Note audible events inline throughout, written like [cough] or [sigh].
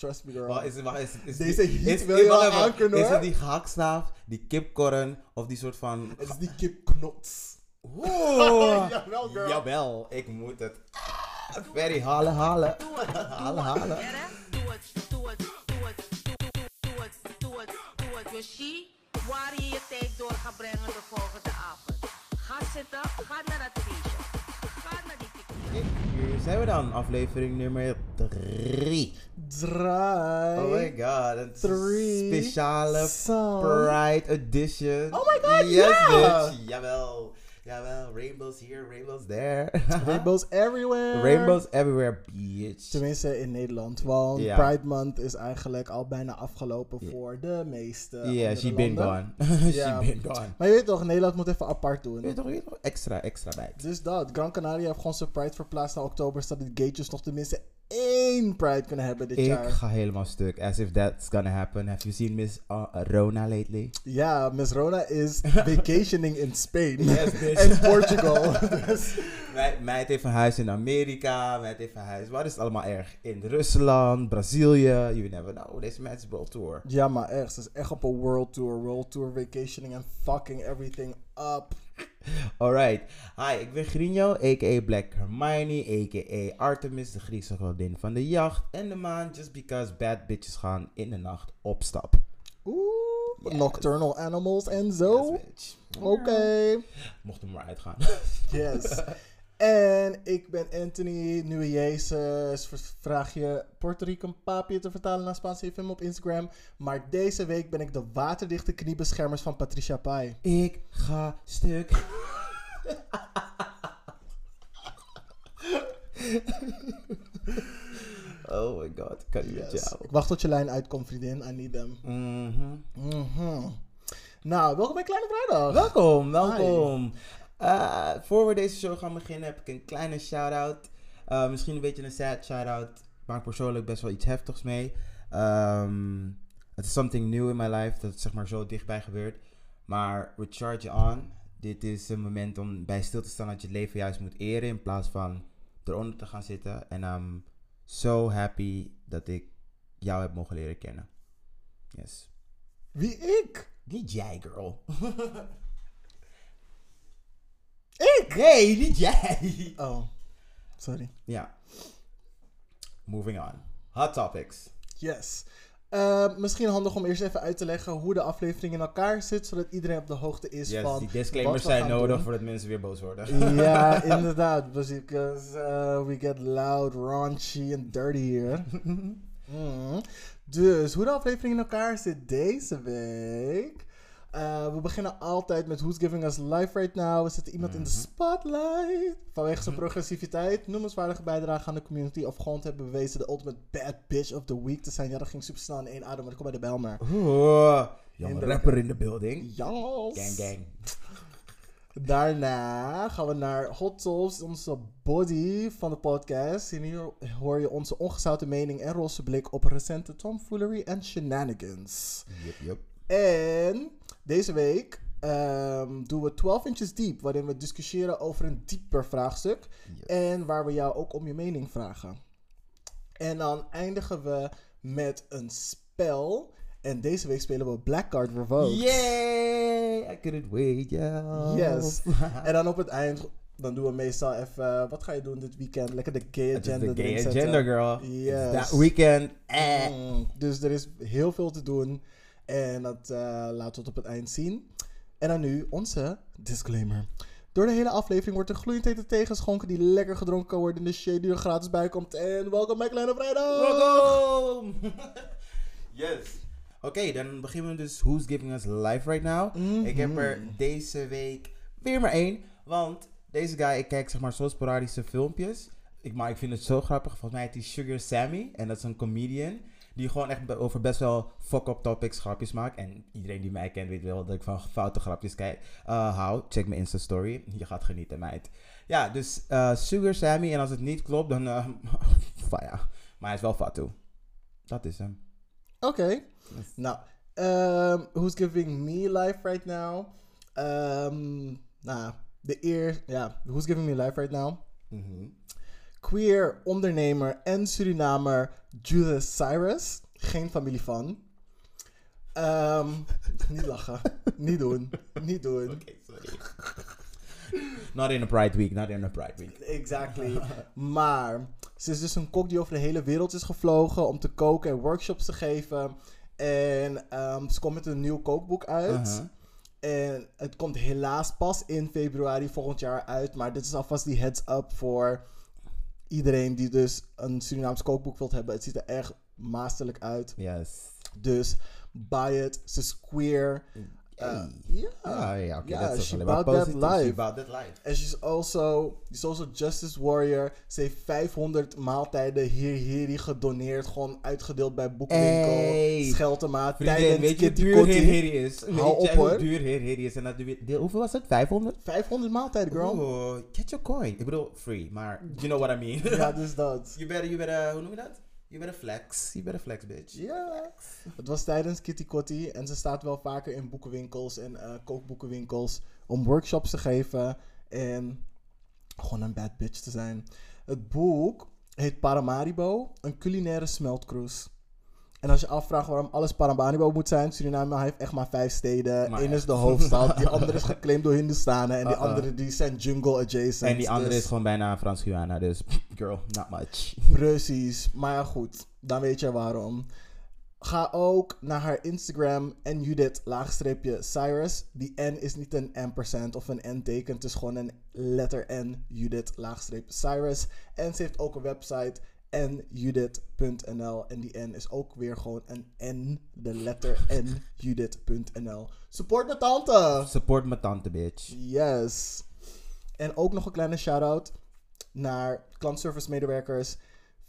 Trust me, girl. Is, wacht, is, is, Deze is, heat is, wil je wel even. aankunnen, Is het die gehaktstaaf, die kipkorn of die soort van... Het is die kipknots. Oeh. [laughs] Jawel, girl. Jawel, ik moet het. Ferry, halen, halen. Halen, halen. Doe het, doe het, doe het, doe het, doe het, doe het, doe het. Yoshi, waar je je tijd door gaat brengen de volgende avond. Ga zitten, ga naar dat feestje. Hier zijn we dan, aflevering nummer 3. Draai. Oh my god, een speciale song. Pride edition. Oh my god, yes, ja! bitch. Jawel. Jawel, rainbows here, rainbows there. Rainbows everywhere. rainbows everywhere, bitch. Tenminste in Nederland, want. Pride Month is eigenlijk al bijna afgelopen voor de meeste. Yeah, andere she been landen. gone. [laughs] She been gone. Maar je weet toch, Nederland moet even apart doen. Weet je toch, weet je toch, extra, extra bij. Dus dat, Gran Canaria heeft gewoon zijn Pride verplaatst naar oktober, zodat de gatejes nog tenminste één Pride kunnen hebben dit Ik jaar. ga helemaal stuk. As if that's gonna happen. Have you seen Miss uh, Rona lately? Ja, Miss Rona is [laughs] vacationing in Spain Yes, en Portugal. [laughs] dus, Meid, meid heeft een huis in Amerika. Meid heeft een huis. Waar is het allemaal erg? In Rusland, Brazilië. You never know. Deze meid is world tour. ja, maar echt, ze is echt op een world tour, world tour vacationing en fucking everything up. Alright. Hi, ik ben Grinjo, a.k.a. Black Hermione, a.k.a. Artemis, de Griekse godin van de jacht en de maan. Just because bad bitches gaan in de nacht op stap. Oeh, Yes. nocturnal animals en zo. Yes. Oké. Mocht hem maar uitgaan. [laughs] Yes. En ik ben Anthony, nieuwe Jezus. Vraag je Puerto Rican papi te vertalen naar Spaans even op Instagram. Maar deze week ben ik de waterdichte kniebeschermers van Patricia Pai. ik ga stuk. [laughs] [laughs] oh my god, kan niet met jou. Ik wacht tot je lijn uitkomt, vriendin. I need them. Mhm. Mhm. Nou, welkom bij Kleine Vrijdag. Welkom, welkom. Eh, voor we deze show gaan beginnen heb ik een kleine shout-out. Eh, misschien een beetje een sad shout-out. Maak persoonlijk best wel iets heftigs mee. Ehm, Het is something new in my life dat het zeg maar zo dichtbij gebeurt. Maar with Charge On, dit is een moment om bij stil te staan dat je het leven juist moet eren in plaats van eronder te gaan zitten. En I'm so happy dat ik jou heb mogen leren kennen. Yes. Wie ik? Niet jij, girl. [laughs] Ik? Nee, niet jij. Oh, sorry. Ja. Moving on. Hot topics. Yes. Eh, misschien handig om eerst even uit te leggen hoe de aflevering in elkaar zit, zodat iedereen op de hoogte is Yes, van. die disclaimers zijn nodig doen. voordat mensen weer boos worden. ja, [laughs] inderdaad. Because uh, we get loud, raunchy en dirty here. [laughs] Mm. Dus hoe de aflevering in elkaar zit deze week. Uh, we beginnen altijd met Who's Giving Us Life Right Now. We zetten iemand in de spotlight. Vanwege zijn progressiviteit, noemenswaardige bijdrage aan de community. Of gewoon te hebben bewezen de ultimate bad bitch of the week te zijn. Ja, dat ging super snel in één adem, maar ik kom bij de. Oeh, jonge Inderdaad. rapper in de building. Yes. Gang, gang. Daarna gaan we naar Hot Sauce, onze body van de podcast. En hier hoor je onze ongezouten mening en roze blik op recente tomfoolery en shenanigans. Yup, yup. En deze week ehm, doen we 12 inches deep, waarin we discussiëren over een dieper vraagstuk. Yes. En waar we jou ook om je mening vragen. En dan eindigen we met een spel. En deze week spelen we Black Card Revoked. Yay! I couldn't wait, yeah. Yes. [laughs] En dan op het eind, dan doen we meestal even, wat ga je doen dit weekend? Lekker de gay agenda de gay agenda, girl. Yes. That weekend. Eh. Mm, dus er is heel veel te doen. En dat eh, laten we het op het eind zien. En dan nu onze disclaimer. Door de hele aflevering wordt er gloeiend hete thee geschonken die lekker gedronken kan worden in de shade die er gratis bij komt. En welkom bij Kleine Vrijdag! Welkom! [laughs] yes. Oké, dan beginnen we dus Who's Giving Us Life Right Now. Mhm. Ik heb er deze week weer maar één. Want deze guy, ik kijk zeg maar zo sporadische filmpjes. Ik, maar ik vind het zo grappig. Volgens mij heet hij Sugar Sammy. En dat is een comedian. Die gewoon echt over best wel fuck-up topics grapjes maakt. En iedereen die mij kent weet wel dat ik van foute grapjes kijk. Uh, hou, check mijn Insta-story. Je gaat genieten, meid. Ja, dus eh, Sugar Sammy. En als het niet klopt, dan... eh [laughs] van ja. Maar hij is wel fatu. Dat is hem. Oké. Nou, ehm, who's giving me life right now? Ehm, nou, de eer, ja, who's giving me life right now? Mhm. Queer ondernemer en Surinamer Judith Cyrus. Geen familie van. Ehm, [laughs] niet lachen. niet doen. Niet doen. Oké, sorry. not in a Pride Week, not in a Pride Week. Exactly. maar ze is dus een kok die over de hele wereld is gevlogen om te koken en workshops te geven. En ehm, ze komt met een nieuw kookboek uit. Uh-huh. En het komt helaas pas in februari volgend jaar uit. Maar dit is alvast die heads up voor iedereen die dus een Surinaams kookboek wilt hebben. Het ziet er echt masterlijk uit. Yes. Dus buy it. Ze is queer. Uh, ja. Ah, ja, oké. Ja, dat is she alleen maar about that positief. She life. about that life. She's also, she's also justice warrior. Ze heeft 500 maaltijden hier hier gedoneerd. Gewoon uitgedeeld bij boekwinkel. Hey. Scheltema. Vriendin, Tijdens weet je duur Kotti. Heer Heri is? Hou Weet op, hoor. duur Heri is? En dat je- hoeveel was het? 500? 500 maaltijden, girl. Oh, get your coin. Ik bedoel, free, maar you know what I mean. Ja, [laughs] dus dat. you better, you better, hoe noem je dat? You better flex. You better flex, bitch. Ja. [laughs] Het was tijdens Kitty Kotti. En ze staat wel vaker in boekenwinkels en eh, kookboekenwinkels. Om workshops te geven. En gewoon een bad bitch te zijn. Het boek heet Paramaribo. Een culinaire smeltcruise. En als je afvraagt waarom alles Paramaribo moet zijn. Suriname heeft echt maar vijf steden. Maar Eén is de hoofdstad. Die [laughs] andere is geclaimd door Hindustanen. En die Uh-uh. andere die zijn jungle adjacent. En die andere Dus- is gewoon bijna Frans Guyana, dus [laughs] girl, not much. [laughs] Precies. Maar ja, goed. Dan weet je waarom. Ga ook naar haar Instagram en Judith laagstreepje Cyrus. Die N is niet een ampersand of een N-teken. Het is gewoon een letter N. Judith laagstreepje Cyrus. En ze heeft ook een website njudith.nl. En die N is ook weer gewoon een N. De letter N. Judith.nl. Support mijn tante! Support mijn tante, bitch. Yes. En ook nog een kleine shout-out naar klantservice medewerkers.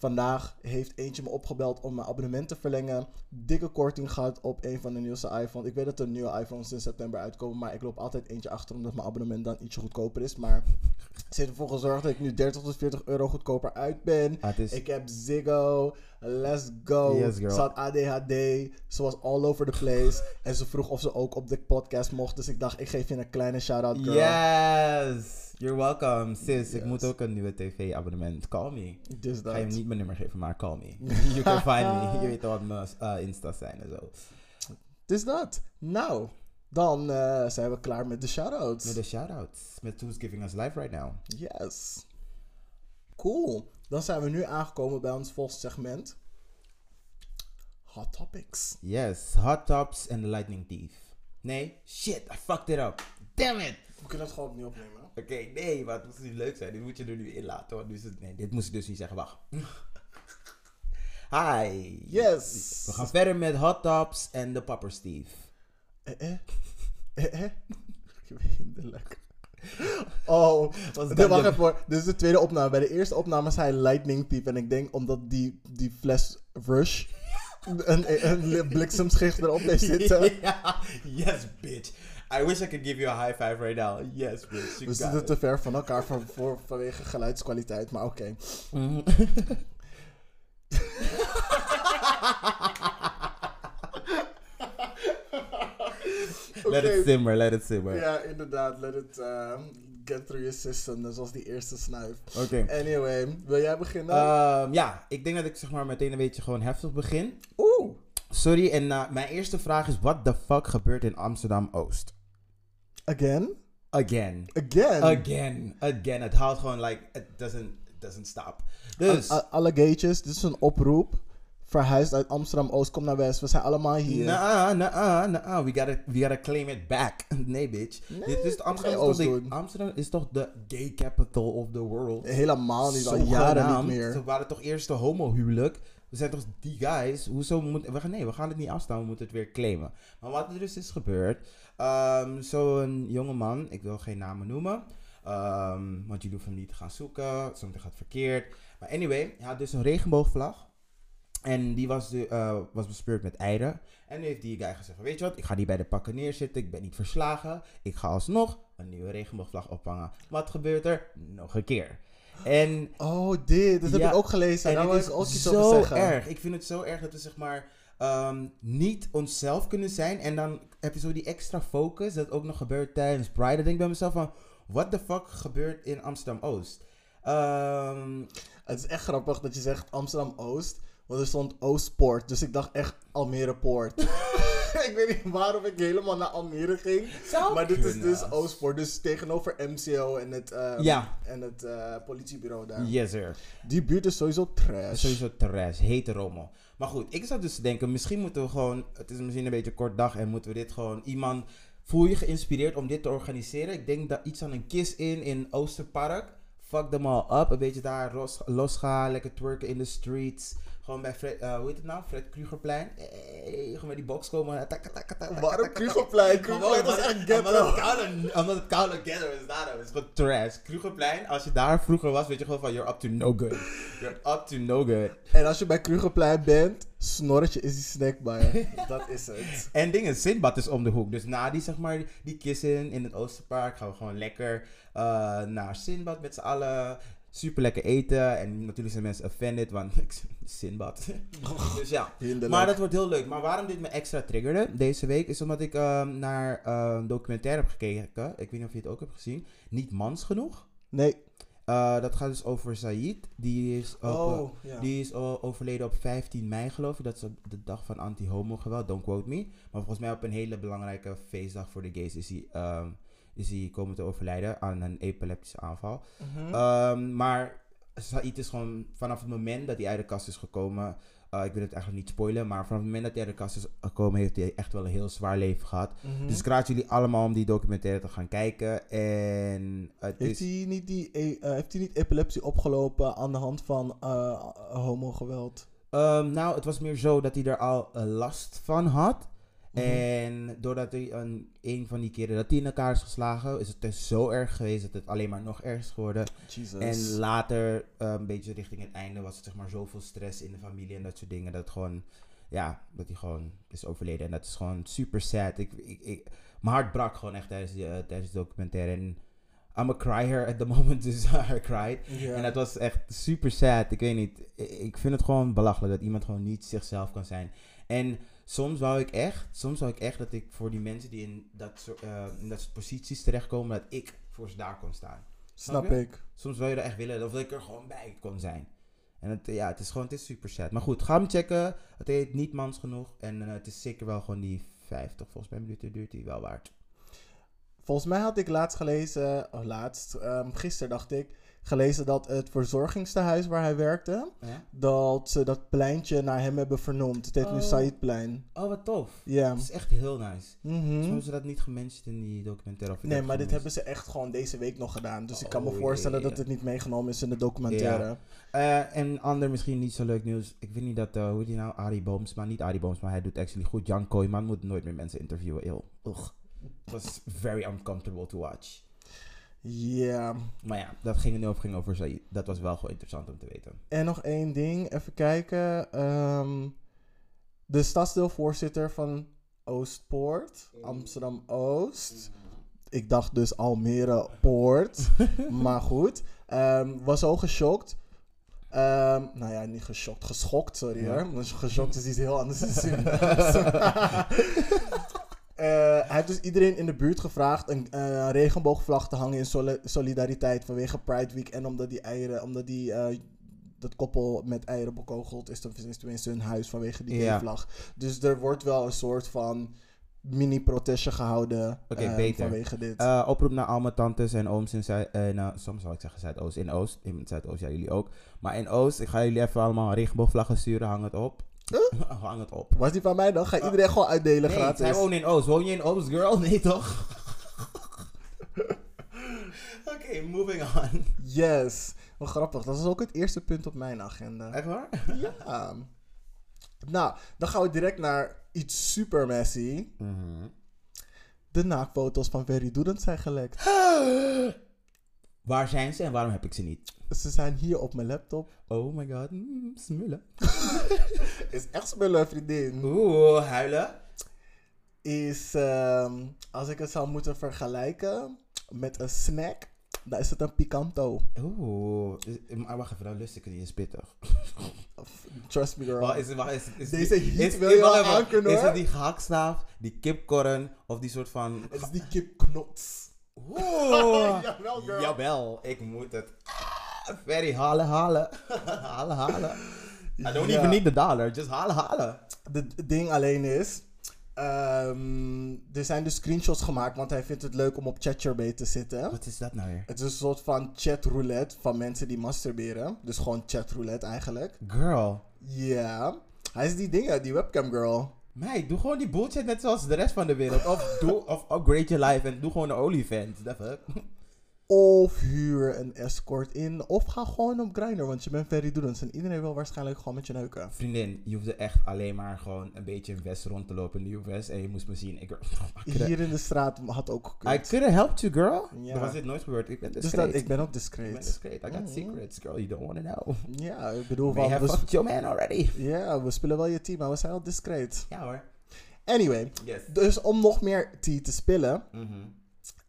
Vandaag heeft eentje me opgebeld om mijn abonnement te verlengen. Dikke korting gehad op een van de nieuwste iPhones. Ik weet dat er nieuwe iPhones in september uitkomen, maar ik loop altijd eentje achter omdat mijn abonnement dan ietsje goedkoper is. Maar ze heeft ervoor gezorgd dat ik nu 30 tot 40 euro goedkoper uit ben. Ah, is, Ik heb Ziggo, let's go. Yes. Ze had ADHD, ze was all over the place. en ze vroeg of ze ook op de podcast mocht. Dus ik dacht, ik geef je een kleine shout-out, girl. yes! You're welcome, sis. Ik moet ook een nieuwe tv-abonnement. Call me. Dus Ik dat. ga je niet mijn nummer geven, maar call me. [laughs] you can find me. Je weet wel wat mijn uh, Insta's zijn en zo. Dus dat. Nou, dan eh, zijn we klaar met de shout-outs. Met de shoutouts. Met Who's Giving Us Life Right Now. Yes. Cool. Dan zijn we nu aangekomen bij ons volgende segment. Hot Topics. Yes, Hot Tops en The Lightning Thief. Nee, shit, I fucked it up. Damn it! We kunnen het gewoon opnieuw opnemen. Oké, nee, maar het moest niet leuk zijn. Dit moet je er nu in laten. Want nu is het, nee, dit moest ik dus niet zeggen. Wacht. [laughs] Hi. Yes. We gaan verder met Hot Tops en de Popper Steve. Eh, eh. Eh, eh. [laughs] Hinderlijk. Oh, dat wacht even hoor. Dit is de tweede opname. Bij de eerste opname zei hij Lightning Thief. En ik denk omdat die, die fles Rush [laughs] een, een, een bliksemschicht erop heeft zitten. Ja, yes, bitch. I wish I could give you a high five right now. Yes, bitch. We zitten it. te ver van elkaar voor, voor, vanwege geluidskwaliteit. Maar oké. [laughs] Let it simmer, let it simmer. Ja, inderdaad. Let it uh, get through your system. Was die eerste snuif. Oké. Anyway, wil jij beginnen? Ehm, ja, ik denk dat ik zeg maar meteen een beetje gewoon heftig begin. Oeh. Sorry, en eh, mijn eerste vraag is: what the fuck gebeurt in Amsterdam Oost? Again? Again. Again? Again. Again. Het houdt gewoon like, it doesn't, it doesn't stop. Dus, alle gatejes, dit is een oproep. Verhuisd uit Amsterdam-Oost, kom naar West. We zijn allemaal hier. nah, nah, nah, we gotta, we gotta claim it back. [laughs] nee, bitch. Nee, Dit is, Amsterdam, is Oost de. Amsterdam is toch de gay capital of the world? Helemaal niet, al jaren niet Ze meer. waren toch eerst de homohuwelijk. We zijn toch die guys. Hoezo moet we gaan nee, we gaan het niet afstaan. We moeten het weer claimen. Maar wat er dus is gebeurd. Ehm, Zo'n jongeman, ik wil geen namen noemen. ehm, want jullie hoeven hem niet te gaan zoeken. Sommigen gaat verkeerd. Maar anyway, hij had dus een regenboogvlag. En die was, de, eh, was bespeurd met eieren. En nu heeft die guy gezegd: Weet je wat, ik ga die bij de pakken neerzitten. Ik ben niet verslagen. Ik ga alsnog een nieuwe regenboogvlag ophangen. Wat gebeurt er? Nog een keer. En Oh, dit. Dat heb ik ook gelezen. en Daar ik is ook iets zo over zeggen. erg. Ik vind het zo erg dat we zeg maar ehm, niet onszelf kunnen zijn. En dan heb je zo die extra focus. Dat ook nog gebeurt tijdens Pride. Dan denk ik bij mezelf van, what the fuck gebeurt in Amsterdam-Oost? Ehm, Het is echt grappig dat je zegt Amsterdam-Oost. Want er stond Oostpoort. Dus ik dacht echt Almere Poort. [laughs] ik weet niet waarom ik helemaal naar Almere ging. Zou maar dit is dus Oostpoort. Dus tegenover MCO en het, ehm, Ja. en het eh, politiebureau daar. Yes, sir. Die buurt is sowieso trash. Sowieso trash, hete rommel. Maar goed, ik zat dus te denken, misschien moeten we gewoon, het is misschien een beetje een kort dag en moeten we dit gewoon iemand, voel je geïnspireerd om dit te organiseren? Ik denk dat iets aan een kiss in in Oosterpark. Fuck them all up, een beetje daar los, losgaan, lekker twerken in de streets. Gewoon bij Fred, eh, hoe heet het nou? Fred Krugerplein. Hey, gewoon bij die box komen. Waarom Krugerplein? Krugerplein is omdat- echt Omdat het ghetto. koude, omdat het koude ghetto is daarom. Het is gewoon trash. Krugerplein, als je daar vroeger was, weet je gewoon van, you're up to no good. You're up to no good. En als je bij Krugerplein bent, snorretje is die snackbar. [laughs] dat is het. En dingen, Sinbad is om de hoek. Dus na die, zeg maar, die kissen in het Oosterpark gaan we gewoon lekker eh, naar Sinbad met z'n allen. Super lekker eten. En natuurlijk zijn mensen offended, want [laughs] Sinbad. [laughs] dus ja. Hinderlijk. Maar dat wordt heel leuk. Maar waarom dit me extra triggerde deze week, is omdat ik ehm, naar eh, een documentaire heb gekeken. Ik weet niet of je het ook hebt gezien. Niet mans genoeg. Nee. Eh, dat gaat dus over Said. Die is, op, eh, Oh, ja. die is overleden op 15 mei, geloof ik. Dat is op de dag van anti-homo-geweld. Don't quote me. Maar volgens mij op een hele belangrijke feestdag voor de gays is hij, ehm, is hij komen te overlijden aan een epileptische aanval. Mhm. Ehm, maar Said is gewoon vanaf het moment dat hij uit de kast is gekomen. eh, ik wil het eigenlijk niet spoilen, maar vanaf het moment dat hij uit de kast is gekomen, heeft hij echt wel een heel zwaar leven gehad. Mhm. Dus ik raad jullie allemaal om die documentaire te gaan kijken. En het heeft, is. hij niet die, e- eh, heeft hij niet epilepsie opgelopen aan de hand van eh, homogeweld? Ehm, nou, het was meer zo dat hij er al last van had. Mhm. En doordat hij een, een van die keren dat hij in elkaar is geslagen, is het dus zo erg geweest dat het alleen maar nog erger is geworden. Jesus. En later, eh, een beetje richting het einde, was het zeg maar zoveel stress in de familie en dat soort dingen. Dat gewoon, ja, dat hij gewoon is overleden. En dat is gewoon super sad. Ik, ik, ik, mijn hart brak gewoon echt tijdens, die, eh, tijdens de documentaire. En I'm a crier at the moment, [laughs] dus I cried. En dat was echt super sad. Ik weet niet. Ik vind het gewoon belachelijk dat iemand gewoon niet zichzelf kan zijn. En soms wou ik echt, soms wou ik echt dat ik voor die mensen die in dat soort, eh, in dat soort posities terechtkomen, dat ik voor ze daar kon staan. Snap ik. Soms wil je er echt willen, of dat ik er gewoon bij kon zijn. En het, ja, het is gewoon, het is super sad. Maar goed, ga hem checken. Het heet niet mans genoeg. En eh, het is zeker wel gewoon die 50, volgens mij minuten duurt die wel waard. Volgens mij had ik laatst gelezen, oh laatst, ehm, gisteren dacht ik, gelezen dat het verzorgingstehuis waar hij werkte, Ja? dat ze dat pleintje naar hem hebben vernoemd. Het heet nu Oh. Saidplein. Oh, wat tof. Ja. Het is echt heel nice. Soms hebben ze dat niet gemanaged in die documentaire. Of Nee, maar dit hebben ze echt gewoon deze week nog gedaan. Dus ik kan me Oh, voorstellen dat het niet meegenomen is in de documentaire. Eh, en ander misschien niet zo leuk nieuws. Ik weet niet dat, eh, hoe heet die nou? Arie Boomsma. Niet Arie Boomsma, hij doet actually goed. Jan Kooijman moet nooit meer mensen interviewen. Eeuw. Ugh. Was very uncomfortable to watch. Ja. Maar ja, dat ging er nu over, ging over. Dat was wel gewoon interessant om te weten. En nog één ding, even kijken. Ehm, de stadsdeelvoorzitter van Oostpoort, Amsterdam Oost. Ik dacht dus Almere Poort. [laughs] maar goed. ehm, was zo geschokt. Ehm, nou ja, niet geschokt, geschokt, sorry Ja. hoor. Want geschokt is iets heel anders. [laughs] [laughs] Eh, hij heeft dus iedereen in de buurt gevraagd een eh, regenboogvlag te hangen in soli- solidariteit vanwege Pride Week. En omdat die eieren, omdat die, eh, dat koppel met eieren bekogeld is, dan is tenminste hun huis vanwege die Ja. vlag. Dus er wordt wel een soort van mini-protestje gehouden eh, beter. vanwege dit. Oproep naar al mijn tantes en ooms in Zuid... nou, soms zal ik zeggen Zuidoost. In Oost. In Zuidoost, ja, jullie ook. Maar in Oost, ik ga jullie even allemaal regenboogvlaggen sturen. Hang het op. [laughs] Hang het op. Was die van mij dan? Ga iedereen gewoon uitdelen Nee, gratis? zij wonen in Oost. Woon je in Oost, girl? Nee, toch? [laughs] Oké, moving on. Yes. Wat grappig. Dat is ook het eerste punt op mijn agenda. Echt waar? Ja. Nou, dan gaan we direct naar iets super messy. Mhm. De naakfoto's van Ferry Doedens zijn gelekt. [gasps] [gasps] Waar zijn ze en waarom heb ik ze niet? Ze zijn hier op mijn laptop. Oh my god, mm, smullen. [laughs] Is echt spullen, vriendin. Oeh, huilen. Is, ehm, als ik het zou moeten vergelijken met een snack, dan is het een picanto. Oeh, is- maar wacht even, nou lust ik het niet eens pittig. Trust me, girl. Wacht, is, het- wacht, is, is Deze heat is- wil je is- wel aankunnen, Is het die gehaktstaaf, die kipkorren of die soort van... Het is die kipknots. Oeh, [laughs] Jawel, girl. Jawel, ik moet het. Very halen, halen. [laughs] halen, halen. I don't Ja. even need the dollar, just halen, halen. D- ding alleen is. ehm, er zijn dus screenshots gemaakt, want hij vindt het leuk om op ChatGPT te zitten. Wat is dat nou weer? Het is een soort van chatroulette van mensen die masturberen. Dus gewoon chatroulette eigenlijk. Girl. Ja. Hij is die dingen, die webcam girl. Meid, doe gewoon die bullshit net zoals de rest van de wereld. Of, doe, of upgrade je life en doe gewoon een OnlyFans. The fuck? Of huur een escort in. Of ga gewoon op Grindr, want je bent very doelend. En iedereen wil waarschijnlijk gewoon met je neuken. Vriendin, je hoefde echt alleen maar gewoon een beetje in West rond te lopen in de US. En je moest me zien. Ik, [laughs] I Hier in de straat had ook I gekund. could have helped you, girl. Ja. Dan was dit nooit gebeurd. Ik ben Dus discreet. dat, ik ben ook Ik ben discreet. discreet. I got Mhm. secrets, girl. You don't want to know. Ja, ik bedoel van... have We, fucked your man already. ja, we spelen wel je team, maar we zijn wel discreet. Ja hoor. Anyway, Yes. dus om nog meer tea te spillen...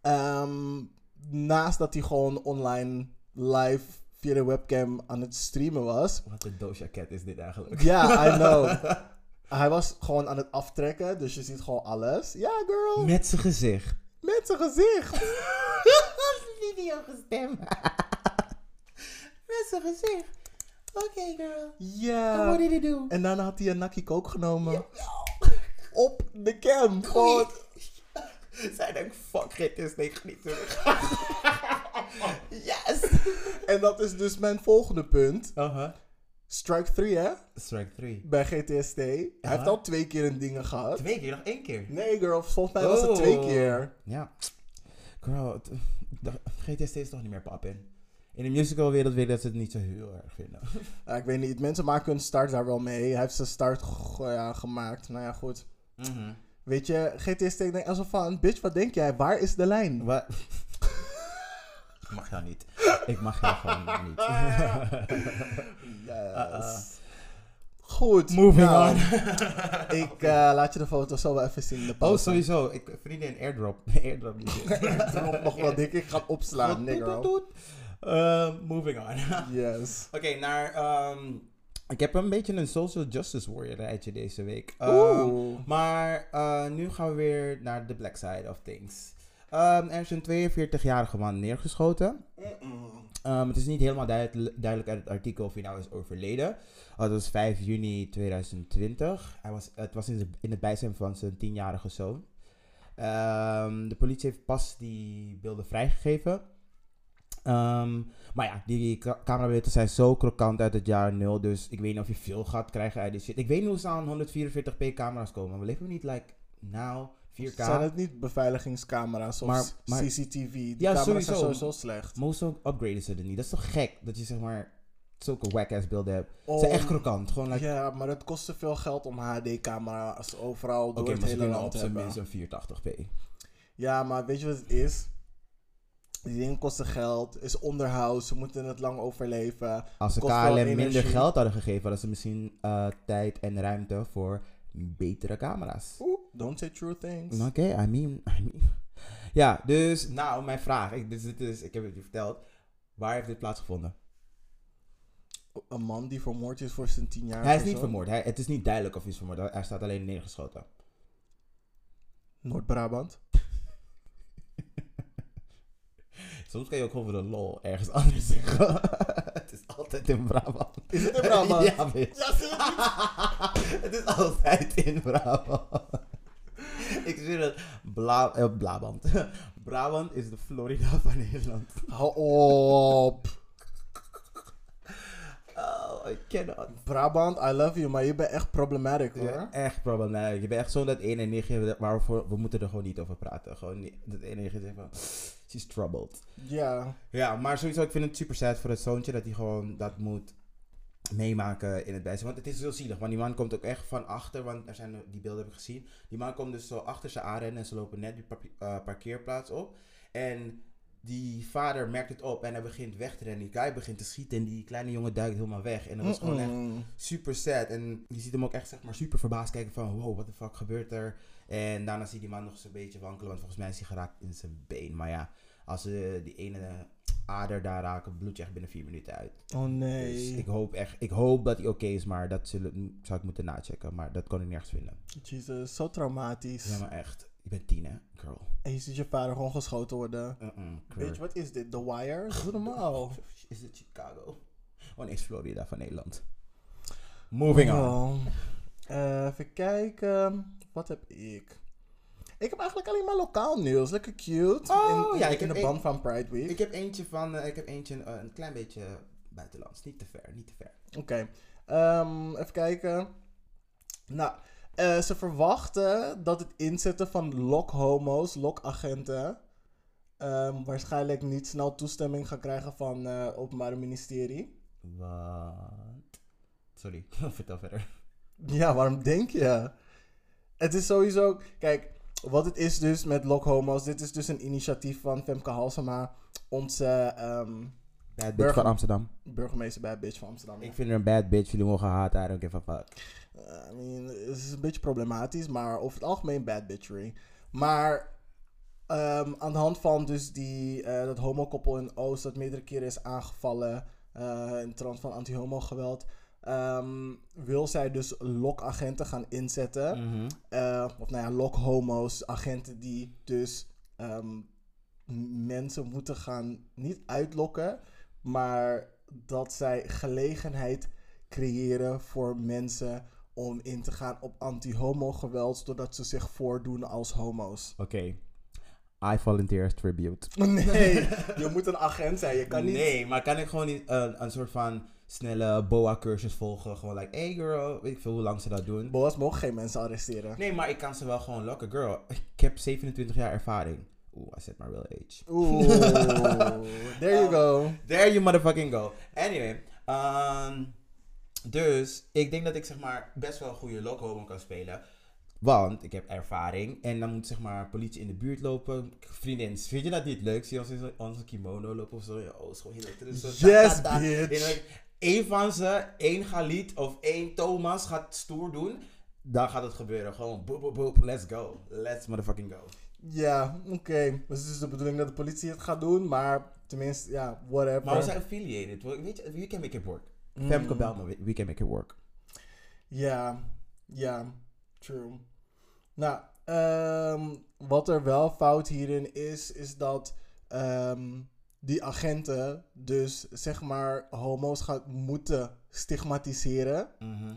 Ehm, naast dat hij gewoon online live via de webcam aan het streamen was. Wat een Doja Cat is dit eigenlijk? Ja, I [laughs] know. Hij was gewoon aan het aftrekken, dus je ziet gewoon alles. Ja, girl. Met zijn gezicht. Met zijn gezicht. [laughs] Video gestemd. Met zijn gezicht. Oké, girl. Ja. What did he do? En daarna had hij een nakkie kook genomen. Op de cam. [laughs] Zij denkt, fuck it, is nee, niet terug. [laughs] yes! En dat is dus mijn volgende punt. Uh-huh. Strike 3, hè? Strike 3. Bij GTST. Hij heeft al twee keer een dingen gehad. Twee keer, nog één keer. Nee, girl. Volgens mij was het Oh. twee keer. Ja. Girl, GTST is toch niet meer pap in. In de musicalwereld weet dat ze het niet zo heel erg vinden. [laughs] Ja, ik weet niet. Mensen maken hun start daar wel mee. Hij heeft zijn start g- ja, gemaakt. Nou ja, goed. Weet je, GTST denkt alsof van... Bitch, wat denk jij? Waar is de lijn? [laughs] Ik mag jou niet. Ik mag jou gewoon niet. [laughs] Yes. Goed. Moving nou, on. [laughs] Ik eh, laat je de foto zo wel even zien in de Oh, pauze. sowieso. Ik, vriendin, airdrop. airdrop niet. Drop nog wel dik. Ik ga opslaan, girl. Uh, moving on. Yes. Oké, naar... ehm, ik heb een beetje een social justice warrior rijtje deze week. Ehm, maar eh, nu gaan we weer naar de black side of things. Ehm, er is een 42-jarige man neergeschoten. Ehm, het is niet helemaal duidelijk, duidelijk uit het artikel of hij nou is overleden. Oh, dat was 5 juni 2020. Hij was, het was in, de- in het bijzijn van zijn 10-jarige zoon. De politie heeft pas die beelden vrijgegeven. Ehm, maar ja, die camerabeelden zijn zo krokant uit het jaar 0. Dus ik weet niet of je veel gaat krijgen uit die shit. Ik weet niet hoe ze aan 144p camera's komen. We leven niet like now 4K. Zijn het niet beveiligingscamera's of Maar- maar- CCTV? Die Ja, camera's sowieso. zijn sowieso slecht. Most ook upgraden ze er niet. Dat is toch gek dat je zeg maar zulke whack-ass beelden hebt. Ze zijn echt krokant. Gewoon like, Ja, maar het kost te veel geld om HD-camera's overal door Oké, het maar ze hele kunnen land op te zijn hebben. minst een 480p. Ja, maar weet je wat het is? Die dingen kosten geld, is onderhoud, ze moeten het lang overleven. Als ze KLM minder geld hadden gegeven, hadden ze misschien eh, tijd en ruimte voor betere camera's. Oeh, don't say true things. Oké, I mean, I mean. [laughs] Ja, dus nou, mijn vraag. Ik, dit is, ik heb het je verteld. Waar heeft dit plaatsgevonden? Een man die vermoord is voor zijn tien jaar. hij is niet vermoord. Hij, het is niet duidelijk of hij is vermoord. Hij staat alleen neergeschoten. Noord-Brabant. Soms kan je ook gewoon voor de lol ergens [laughs] anders zeggen. het is altijd in Brabant. Is het in Brabant? [laughs] ja, bitch. Ja, zie [laughs] het is altijd in Brabant. Ik zeg het. Bla, eh, Brabant. Brabant is de Florida van Nederland. Hou op. Oh, I cannot. Brabant, I love you, maar je bent echt problematic hoor. Ja, echt problematisch. Je bent echt zo dat ene nichtje waarvoor we moeten er gewoon niet over praten. Gewoon niet, dat ene zegt van, she's troubled. Ja. Ja, maar sowieso, ik vind het super sad voor het zoontje dat hij gewoon dat moet meemaken in het bijzijn. Want het is heel zielig, want die man komt ook echt van achter, want er zijn, die beelden heb ik gezien. Die man komt dus zo achter ze aanrennen en ze lopen net die eh, parkeerplaats op. En die vader merkt het op en hij begint weg te rennen. Die guy begint te schieten en die kleine jongen duikt helemaal weg. En dat was gewoon echt super sad. En je ziet hem ook echt zeg maar super verbaasd kijken van wow, what the fuck gebeurt er? En daarna zie je die man nog eens een beetje wankelen, want volgens mij is hij geraakt in zijn been. Maar ja, als ze die ene ader daar raken, bloed je echt binnen vier minuten uit. Oh nee. Dus ik hoop echt, ik hoop dat hij oké is, maar dat zullen, zou ik moeten nachecken. Maar dat kon ik nergens vinden. Jesus, zo traumatisch. Ja, maar echt. Je bent tien, hè, girl. En je ziet je vader gewoon geschoten worden. Mm-mm, Bitch, wat is dit? The Wire? Doe normaal. [laughs] Is het Chicago? Oh nee, is Florida van Nederland. Moving on. Eh, even kijken. Wat heb ik? Ik heb eigenlijk alleen maar lokaal nieuws. Lekker cute. Oh, in, in- ja, ik in heb de band van Pride Week. Ik heb eentje van, eh, ik heb eentje eh, een klein beetje buitenlands. Niet te ver, niet te ver. Oké. Ehm, even kijken. Nou, eh, ze verwachten dat het inzetten van lock-homo's, lock-agenten... ehm, waarschijnlijk niet snel toestemming gaan krijgen van het Openbare Ministerie. Wat? Sorry, [laughs] vertel verder. Ja, waarom denk je? Het is sowieso... Kijk, wat het is dus met Lock Homo's... Dit is dus een initiatief van Femke Halsema... Onze ehm, Bad bitch Burger- van Amsterdam. burgemeester bij Bitch van Amsterdam. Ik vind haar een bad bitch, jullie mogen haten, I don't give a fuck. Uh, I mean, het is een beetje problematisch, maar over het algemeen bad bitchery. Maar ehm, aan de hand van dus die, eh, dat homokoppel in Oost dat meerdere keren is aangevallen eh, in trant van anti-homo geweld, ehm, wil zij dus lokagenten gaan inzetten. Mhm. Eh, of nou ja, lokhomo's, agenten die dus ehm, mensen moeten gaan niet uitlokken, maar dat zij gelegenheid creëren voor mensen om in te gaan op anti-homo geweld, doordat ze zich voordoen als homo's. Oké. I volunteer as tribute. [laughs] Nee, [laughs] je moet een agent zijn. Je kan niet. Nee, maar kan ik gewoon niet eh, een soort van snelle boa-cursus volgen? Gewoon like, hey girl, weet ik veel hoe lang ze dat doen. Boas mogen geen mensen arresteren. Nee, maar ik kan ze wel gewoon lokken. Girl, ik heb 27 jaar ervaring. Oeh, I said my real age. Oeh, there you [laughs] go. There you motherfucking go. Anyway, ehm, dus ik denk dat ik zeg maar best wel een goede loco kan spelen. Want ik heb ervaring en dan moet zeg maar politie in de buurt lopen. Vriendin, vind je dat niet leuk? Zie je ons in onze kimono lopen of zo? Ja, oh, is gewoon heel leuk. Yes, bitch. Eén van ze, één Galit of één Thomas gaat stoer doen. Dan gaat het gebeuren. Gewoon boop, boop, boop. Let's go. Let's motherfucking go. Ja, oké. Dus het is de bedoeling dat de politie het gaat doen, maar tenminste, ja, whatever. Maar we zijn affiliated. We- Weet je, we can make it work. Mm. Femke belt me, we- we can make it work. Ja, ja, true. Nou, ehm, wat er wel fout hierin is, is dat ehm, die agenten dus zeg maar homo's gaan moeten stigmatiseren Mhm.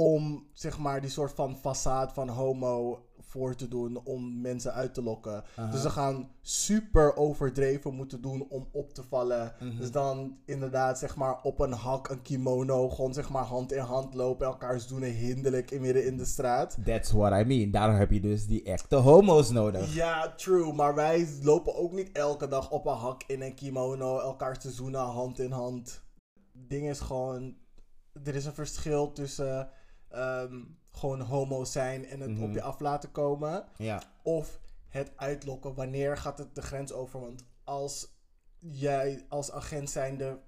Om zeg maar die soort van façade van homo voor te doen om mensen uit te lokken. Dus ze gaan super overdreven moeten doen om op te vallen. Mhm. Dus dan inderdaad zeg maar op een hak, een kimono, gewoon zeg maar hand in hand lopen, elkaars doen hinderlijk in midden in de straat. That's what I mean. Daarom heb je dus die echte homo's nodig. Ja, true, maar wij lopen ook niet elke dag op een hak in een kimono, elkaar te zoenen hand in hand. Het ding is gewoon, er is een verschil tussen ehm, gewoon homo zijn en het Mhm. op je af laten komen. Ja. of het uitlokken. Wanneer gaat het de grens over? Want als jij als agent zijnde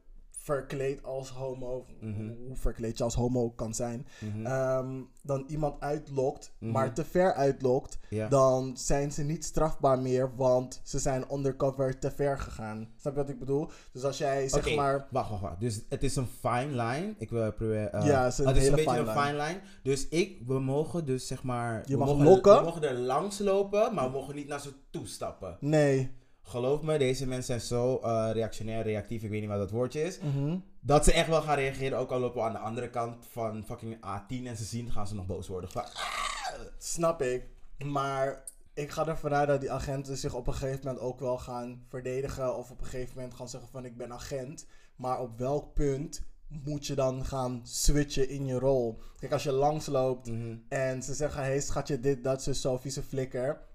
verkleed als homo, Mhm. hoe verkleed je als homo kan zijn, Mhm. ehm, dan iemand uitlokt, Mhm. maar te ver uitlokt, dan zijn ze niet strafbaar meer, want ze zijn undercover te ver gegaan. Snap je wat ik bedoel? Dus als jij zeg maar... wacht, wacht, wacht. Dus het is een fine line. Ik wil proberen. eh, Ja, het is een het is een beetje fine een fine line. Dus ik, we mogen dus zeg maar. Je mag mogen, lokken. We mogen er langs lopen, maar we mogen niet naar ze toe stappen. Nee. Geloof me, deze mensen zijn zo eh, reactionair, reactief, ik weet niet wat dat woordje is. Mhm. Dat ze echt wel gaan reageren, ook al lopen we aan de andere kant van fucking A10 en ze zien, gaan ze nog boos worden. Van, Snap ik. Maar ik ga ervan uit dat die agenten zich op een gegeven moment ook wel gaan verdedigen. Of op een gegeven moment gaan zeggen van ik ben agent. Maar op welk punt moet je dan gaan switchen in je rol? Kijk, als je langsloopt mhm. en ze zeggen... Hé, hey, schatje, dit, dat, zo, zo, vieze flikker.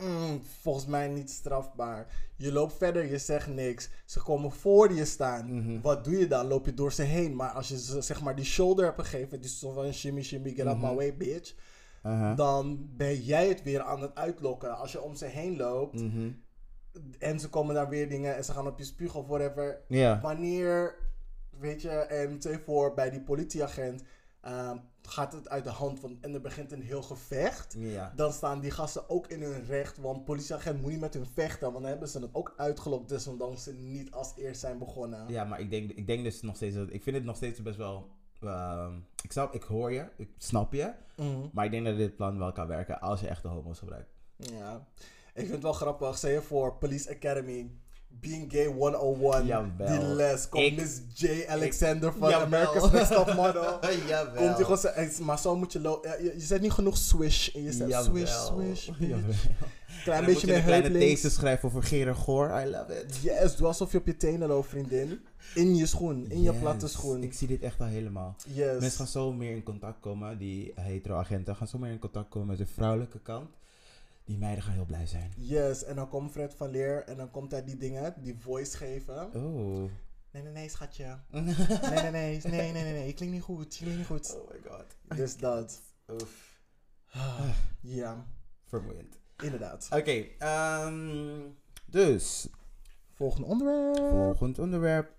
Mm, volgens mij niet strafbaar. Je loopt verder, je zegt niks. Ze komen voor je staan. Mhm. Wat doe je dan? Loop je door ze heen. Maar als je ze, zeg maar die shoulder hebt gegeven... Dus zo van shimmy, shimmy, get out my Mhm. way, bitch Aha. dan ben jij het weer aan het uitlokken. Als je om ze heen loopt Mhm. en ze komen daar weer dingen en ze gaan op je spugen of whatever. Wanneer, weet je, en twee voor bij die politieagent ehm, gaat het uit de hand van, en er begint een heel gevecht. Ja. Dan staan die gasten ook in hun recht, want politieagent moet niet met hun vechten, want dan hebben ze het ook uitgelokt, desondanks ze niet als eerst zijn begonnen. Ja, maar ik denk, ik denk dus nog steeds. Ik vind het nog steeds best wel ehm, ik, snap, ik hoor je, ik snap je. Mhm. Maar ik denk dat dit plan wel kan werken als je echt de homo's gebruikt. Ja. Ik vind het wel grappig. Stel je voor Police Academy. Being Gay 101. Jawel. Die les. Komt Ik- Miss J. Alexander van Jawel. America's Next Top Model. [laughs] Jawel. Komt hij gewoon maar zo moet je lopen. Je, je zet niet genoeg swish. En je zegt Jawel. swish, swish. Jawel. Klein beetje meer een kleine thesis schrijven over Gerard Goor. I love it. Yes, doe alsof je op je tenen loopt, vriendin. In je schoen, in je platte schoen. Ik zie dit echt al helemaal. Yes. Mensen gaan zo meer in contact komen, die hetero-agenten gaan zo meer in contact komen met de vrouwelijke kant. Die meiden gaan heel blij zijn. Yes, en dan komt Fred van Leer en dan komt hij die dingen, die voice geven. Oh. Nee, nee, nee, schatje. Nee, nee, nee, nee, nee, nee, nee, je klinkt niet goed, je klinkt niet goed. Oh my god. Dus dat. Oef. Ja, Vermoeiend. inderdaad. Oké, ehm, dus Volgende onderwerp. volgend onderwerp.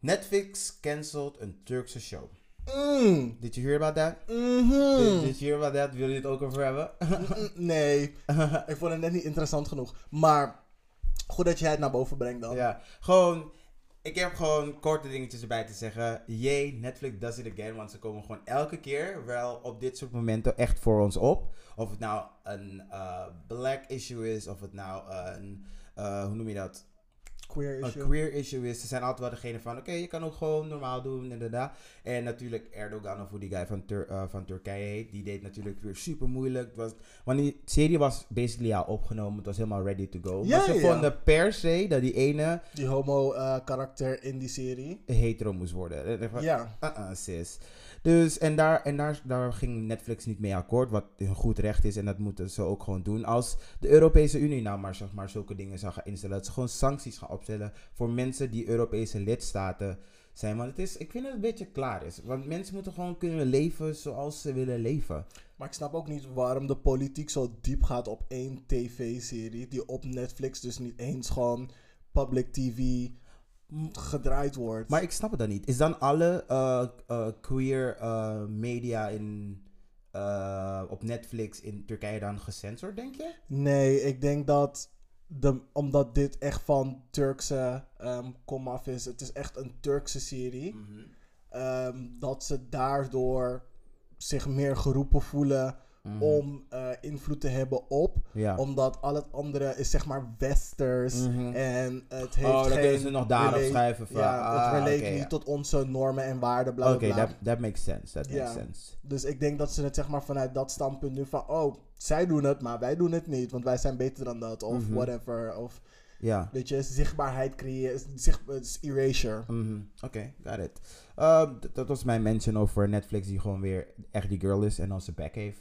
Netflix cancelled een Turkse show. Mm. Did you hear about that? Mhm. Did, did you hear about that? Wil je het ook over hebben? Mm, Nee, [laughs] ik vond het net niet interessant genoeg. Maar goed dat jij het naar boven brengt dan. Ja, gewoon. Ik heb gewoon korte dingetjes erbij te zeggen. Jee, Netflix does it again. Want ze komen gewoon elke keer wel op dit soort momenten echt voor ons op. Of het nou een eh, black issue is, of het nou een, eh, hoe noem je dat? Queer Een issue. queer issue is. Ze zijn altijd wel degene van, oké, je kan ook gewoon normaal doen, inderdaad. En natuurlijk Erdogan, of hoe die guy van, Tur- eh, van Turkije heet, die deed natuurlijk weer super moeilijk. Het was, want die serie was basically al opgenomen, het was helemaal ready to go. Ja, maar ze ja. vonden per se dat die ene Die homo eh, karakter in die serie. hetero moest worden. Van, Ja. uh-uh, sis. Dus, en, daar, en daar, daar ging Netflix niet mee akkoord, wat een goed recht is. En dat moeten ze ook gewoon doen. Als de Europese Unie nou maar, zeg maar zulke dingen zou gaan instellen. Dat ze gewoon sancties gaan opstellen voor mensen die Europese lidstaten zijn. Want het is, ik vind dat het een beetje klaar is. Want mensen moeten gewoon kunnen leven zoals ze willen leven. Maar ik snap ook niet waarom de politiek zo diep gaat op één tv-serie. Die op Netflix dus niet eens gewoon public tv gedraaid wordt. Maar ik snap het dan niet. Is dan alle eh, eh, queer eh, media in, op Netflix in Turkije dan gecensored, denk je? Nee, ik denk dat de, omdat dit echt van Turkse ehm komaf is. Het is echt een Turkse serie. ehm, dat ze daardoor zich meer geroepen voelen Mhm. om eh, invloed te hebben op. Ja. Omdat al het andere is zeg maar westers. Mhm. En het heeft oh, dan geen kunnen ze nog daarop relate- schrijven van... Ja, ah, het relate oké, niet ja. tot onze normen en waarden, bla Oké, that, that makes sense. That makes sense. Dus ik denk dat ze het zeg maar vanuit dat standpunt nu van... Oh, zij doen het, maar wij doen het niet. Want wij zijn beter dan dat. Of Mhm. whatever. Of Ja. weet je, zichtbaarheid creëren. Zicht, erasure. Oké, got it. Ehm, dat was mijn mention over Netflix die gewoon weer echt die girl is en als ze back heeft.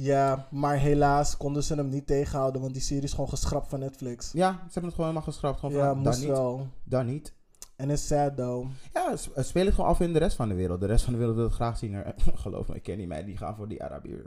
Ja, maar helaas konden ze hem niet tegenhouden. Want die serie is gewoon geschrapt van Netflix. Ja, ze hebben het gewoon helemaal geschrapt. Gewoon Ja, van, dan moest niet, wel. dan niet. En is sad though. Ja, speel het gewoon af in de rest van de wereld. De rest van de wereld wil het graag zien. Er- [laughs] Geloof me, ik ken die meiden die gaan voor die Arabier.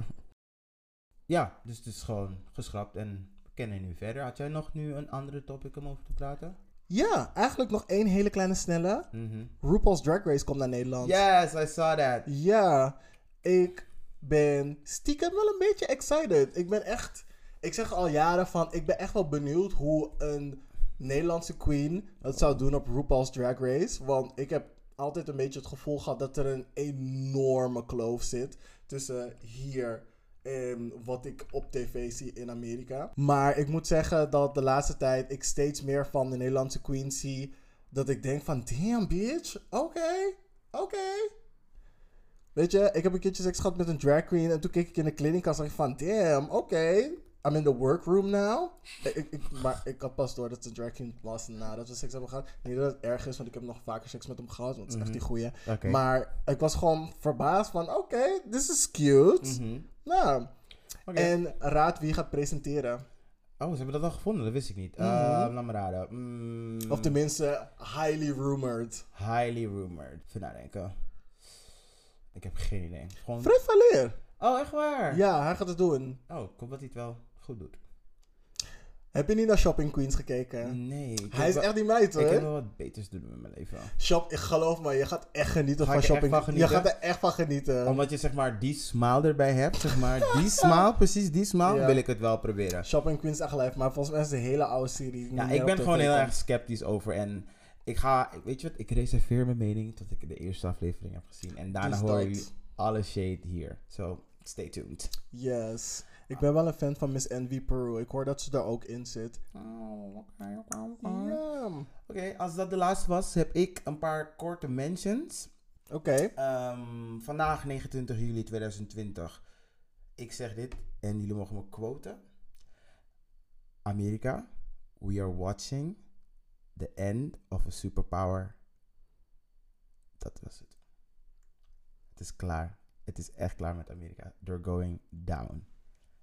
Ja, dus het is gewoon geschrapt en we kennen nu verder. Had jij nog nu een andere topic om over te praten? Ja, eigenlijk nog één hele kleine snelle. Mhm. RuPaul's Drag Race komt naar Nederland. Yes, I saw that. Ja, ik ben stiekem wel een beetje excited. Ik ben echt, ik zeg al jaren van, ik ben echt wel benieuwd hoe een Nederlandse queen het zou doen op RuPaul's Drag Race. Want ik heb altijd een beetje het gevoel gehad dat er een enorme kloof zit tussen hier en wat ik op tv zie in Amerika. Maar ik moet zeggen dat de laatste tijd ik steeds meer van de Nederlandse queen zie. Dat ik denk van, damn bitch, oké, oké. Weet je, ik heb een keertje seks gehad met een drag queen. En toen keek ik in de clinic en ik van, damn, oké. I'm in the workroom now. Ik, maar ik had pas door dat het een drag queen was nadat we seks hebben gehad. Niet dat het erg is, want ik heb nog vaker seks met hem gehad. Want het is echt die goeie. Maar ik was gewoon verbaasd van, oké, this is cute. Mhm. Nou, en raad wie gaat presenteren. Oh, ze hebben dat al gevonden, dat wist ik niet. Mhm. Eh, laat me raden. Mm, Of tenminste, highly rumored. Highly rumored. Even nadenken. Ik heb geen idee. Gewoon... Fred Valeer. Oh, echt waar? Ja, hij gaat het doen. Oh, ik hoop dat hij het wel goed doet. Heb je niet naar Shopping Queens gekeken? Nee. Hij is wel- echt die meid Ik heb hoor. wel wat beters te doen met mijn leven. Shop, ik geloof me, je gaat echt genieten Ga van Shopping van Je gaat er echt van genieten. Omdat je zeg maar die smile erbij hebt, zeg maar die [laughs] smile, precies die smile, Ja. wil ik het wel proberen. Shopping Queens echt live, maar volgens mij is de hele oude serie. Ja, ik ben gewoon heel erg sceptisch over en Ik ga, weet je wat, ik reserveer mijn mening tot ik de eerste aflevering heb gezien. En daarna Dus dat. jullie alle shade hier. So, stay tuned. Yes. Ik ben wel een fan van Miss Envy Peru. Ik hoor dat ze daar ook in zit. Oh, oké, oké. Oké, als dat de laatste was, heb ik een paar korte mentions. Oké. Ehm, vandaag 29 juli 2020. Ik zeg dit en jullie mogen me quoten. Amerika, we are watching the end of a superpower. Dat was het. Het is klaar. Het is echt klaar met Amerika. They're going down.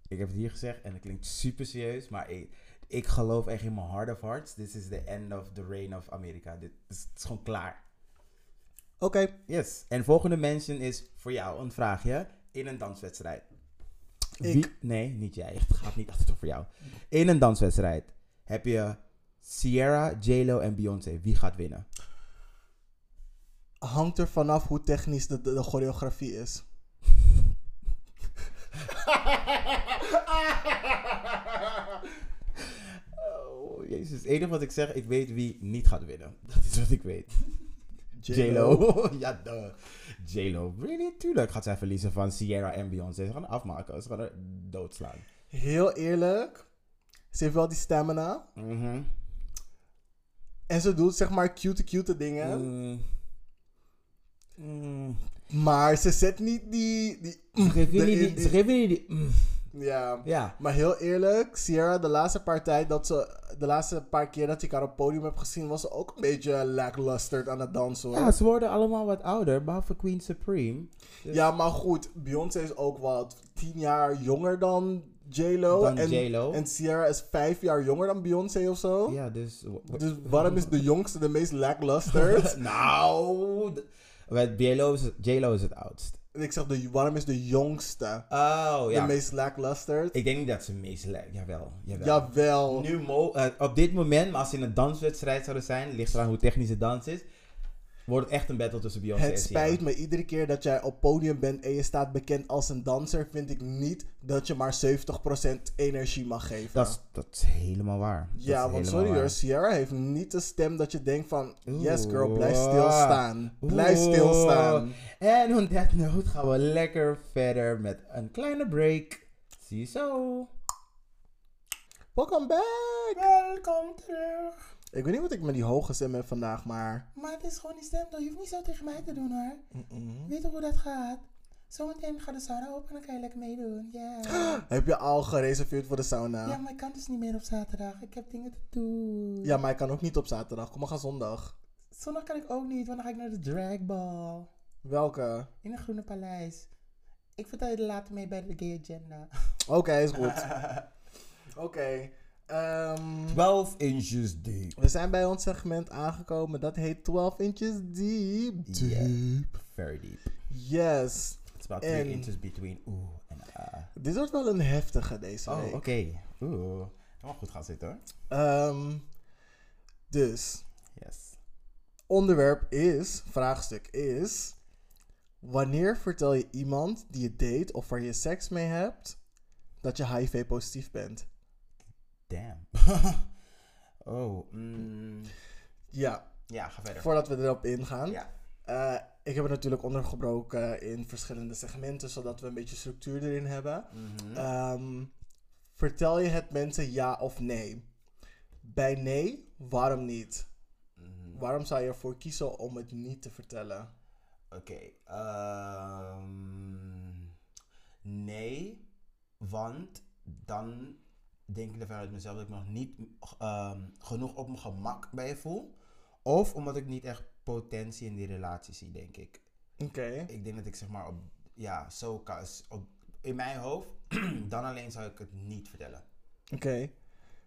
Ik heb het hier gezegd en het klinkt super serieus, maar ik, ik geloof echt in mijn heart of hearts. This is the end of the reign of Amerika. Dit is, het is gewoon klaar. Oké. Yes. En volgende mention is voor jou een vraagje in een danswedstrijd. Ik. Wie- nee, niet jij. Het gaat niet altijd over jou. In een danswedstrijd heb je Sierra, J-Lo en Beyoncé. Wie gaat winnen? Hangt er vanaf hoe technisch de, de, de choreografie is. Oh, jezus. Het enige wat ik zeg, ik weet wie niet gaat winnen. [laughs] Dat is wat ik weet. J-Lo. [laughs] ja, duh. J-Lo. Really? Tuurlijk gaat zij verliezen van Sierra en Beyoncé. Ze gaan haar afmaken. Ze gaan er doodslaan. Heel eerlijk. Ze heeft wel die stamina. Mhm. En ze doet zeg maar cute, cute dingen. Mm. Mm. Maar ze zet niet die... die Ze geven jullie erin- die... Ze die... mm. Ja. Ja. Maar heel eerlijk, Sierra, de laatste paar tijd dat ze... De laatste paar keer dat ik haar op het podium heb gezien, was ze ook een beetje lackluster aan het dansen hoor. Ja, ze worden allemaal wat ouder, behalve Queen Supreme. Dus- Ja, maar goed, Beyoncé is ook wat tien jaar jonger dan J-Lo. En, J-Lo. En Sierra is vijf jaar jonger dan Beyoncé of zo. Ja, dus... Dus waarom is de jongste de meest lackluster? [laughs] nou... J-Lo is, het- J-Lo is het oudst. ik zeg, de, waarom is de jongste Oh, de ja. meest lackluster? Ik denk niet dat ze meest lijkt. Jawel, jawel. Jawel. Nu mo eh, op dit moment, maar als ze in een danswedstrijd zouden zijn, ligt eraan hoe technisch de dans is, wordt het echt een battle tussen Beyoncé en Het spijt me iedere keer dat jij op podium bent en je staat bekend als een danser, vind ik niet dat je maar 70% energie mag geven. Dat is, dat is helemaal waar. Dat ja, want sorry hoor, Sierra heeft niet de stem dat je denkt van, yes girl, blijf stilstaan. Blijf Oeh. stilstaan. En on that note gaan we lekker verder met een kleine break. Zie je zo. Welcome back! Welkom terug. Ik weet niet wat ik met die hoge stem heb vandaag, maar... Maar het is gewoon die stem, toch? Je hoeft niet zo tegen mij te doen hoor. Weet je hoe dat gaat? Zometeen gaat de sauna open en dan kan je lekker meedoen. Ja. [gasps] Heb je al gereserveerd voor de sauna? Ja, maar ik kan dus niet meer op zaterdag. Ik heb dingen te doen. Ja, maar ik kan ook niet op zaterdag. Kom maar, gaan zondag. Zondag kan ik ook niet, want dan ga ik naar de dragball. Welke? In een groene paleis. Ik vertel je er later mee bij de gay agenda. Oké, is goed. [laughs] Oké. Ehm, 12 inches deep. we zijn bij ons segment aangekomen. Dat heet 12 inches deep. Yeah. Deep. Very deep. Yes. It's about En- 3 inches between oeh en ah. Dit wordt wel een heftige deze Oh, week. oké. Oeh. Kan wel goed gaan zitten hoor. Ehm, dus, Yes. onderwerp is, vraagstuk is... Wanneer vertel je iemand die je date of waar je seks mee hebt... dat je HIV-positief bent? Damn. [laughs] oh, mm, Ja, ja, ga verder. voordat we erop ingaan. Ja. Eh, ik heb het natuurlijk ondergebroken in verschillende segmenten, zodat we een beetje structuur erin hebben. Mhm. Ehm, vertel je het mensen ja of nee? Bij nee, waarom niet? Mhm. Waarom zou je ervoor kiezen om het niet te vertellen? Oké. ehm, nee, want dan denk ik er vanuit mezelf dat ik nog niet ehm, genoeg op mijn gemak bij je voel. Of omdat ik niet echt potentie in die relatie zie, denk ik. Oké. Ik denk dat ik zeg maar op, ja, zo kan, op, in mijn hoofd, [clears throat] dan alleen zou ik het niet vertellen. Oké.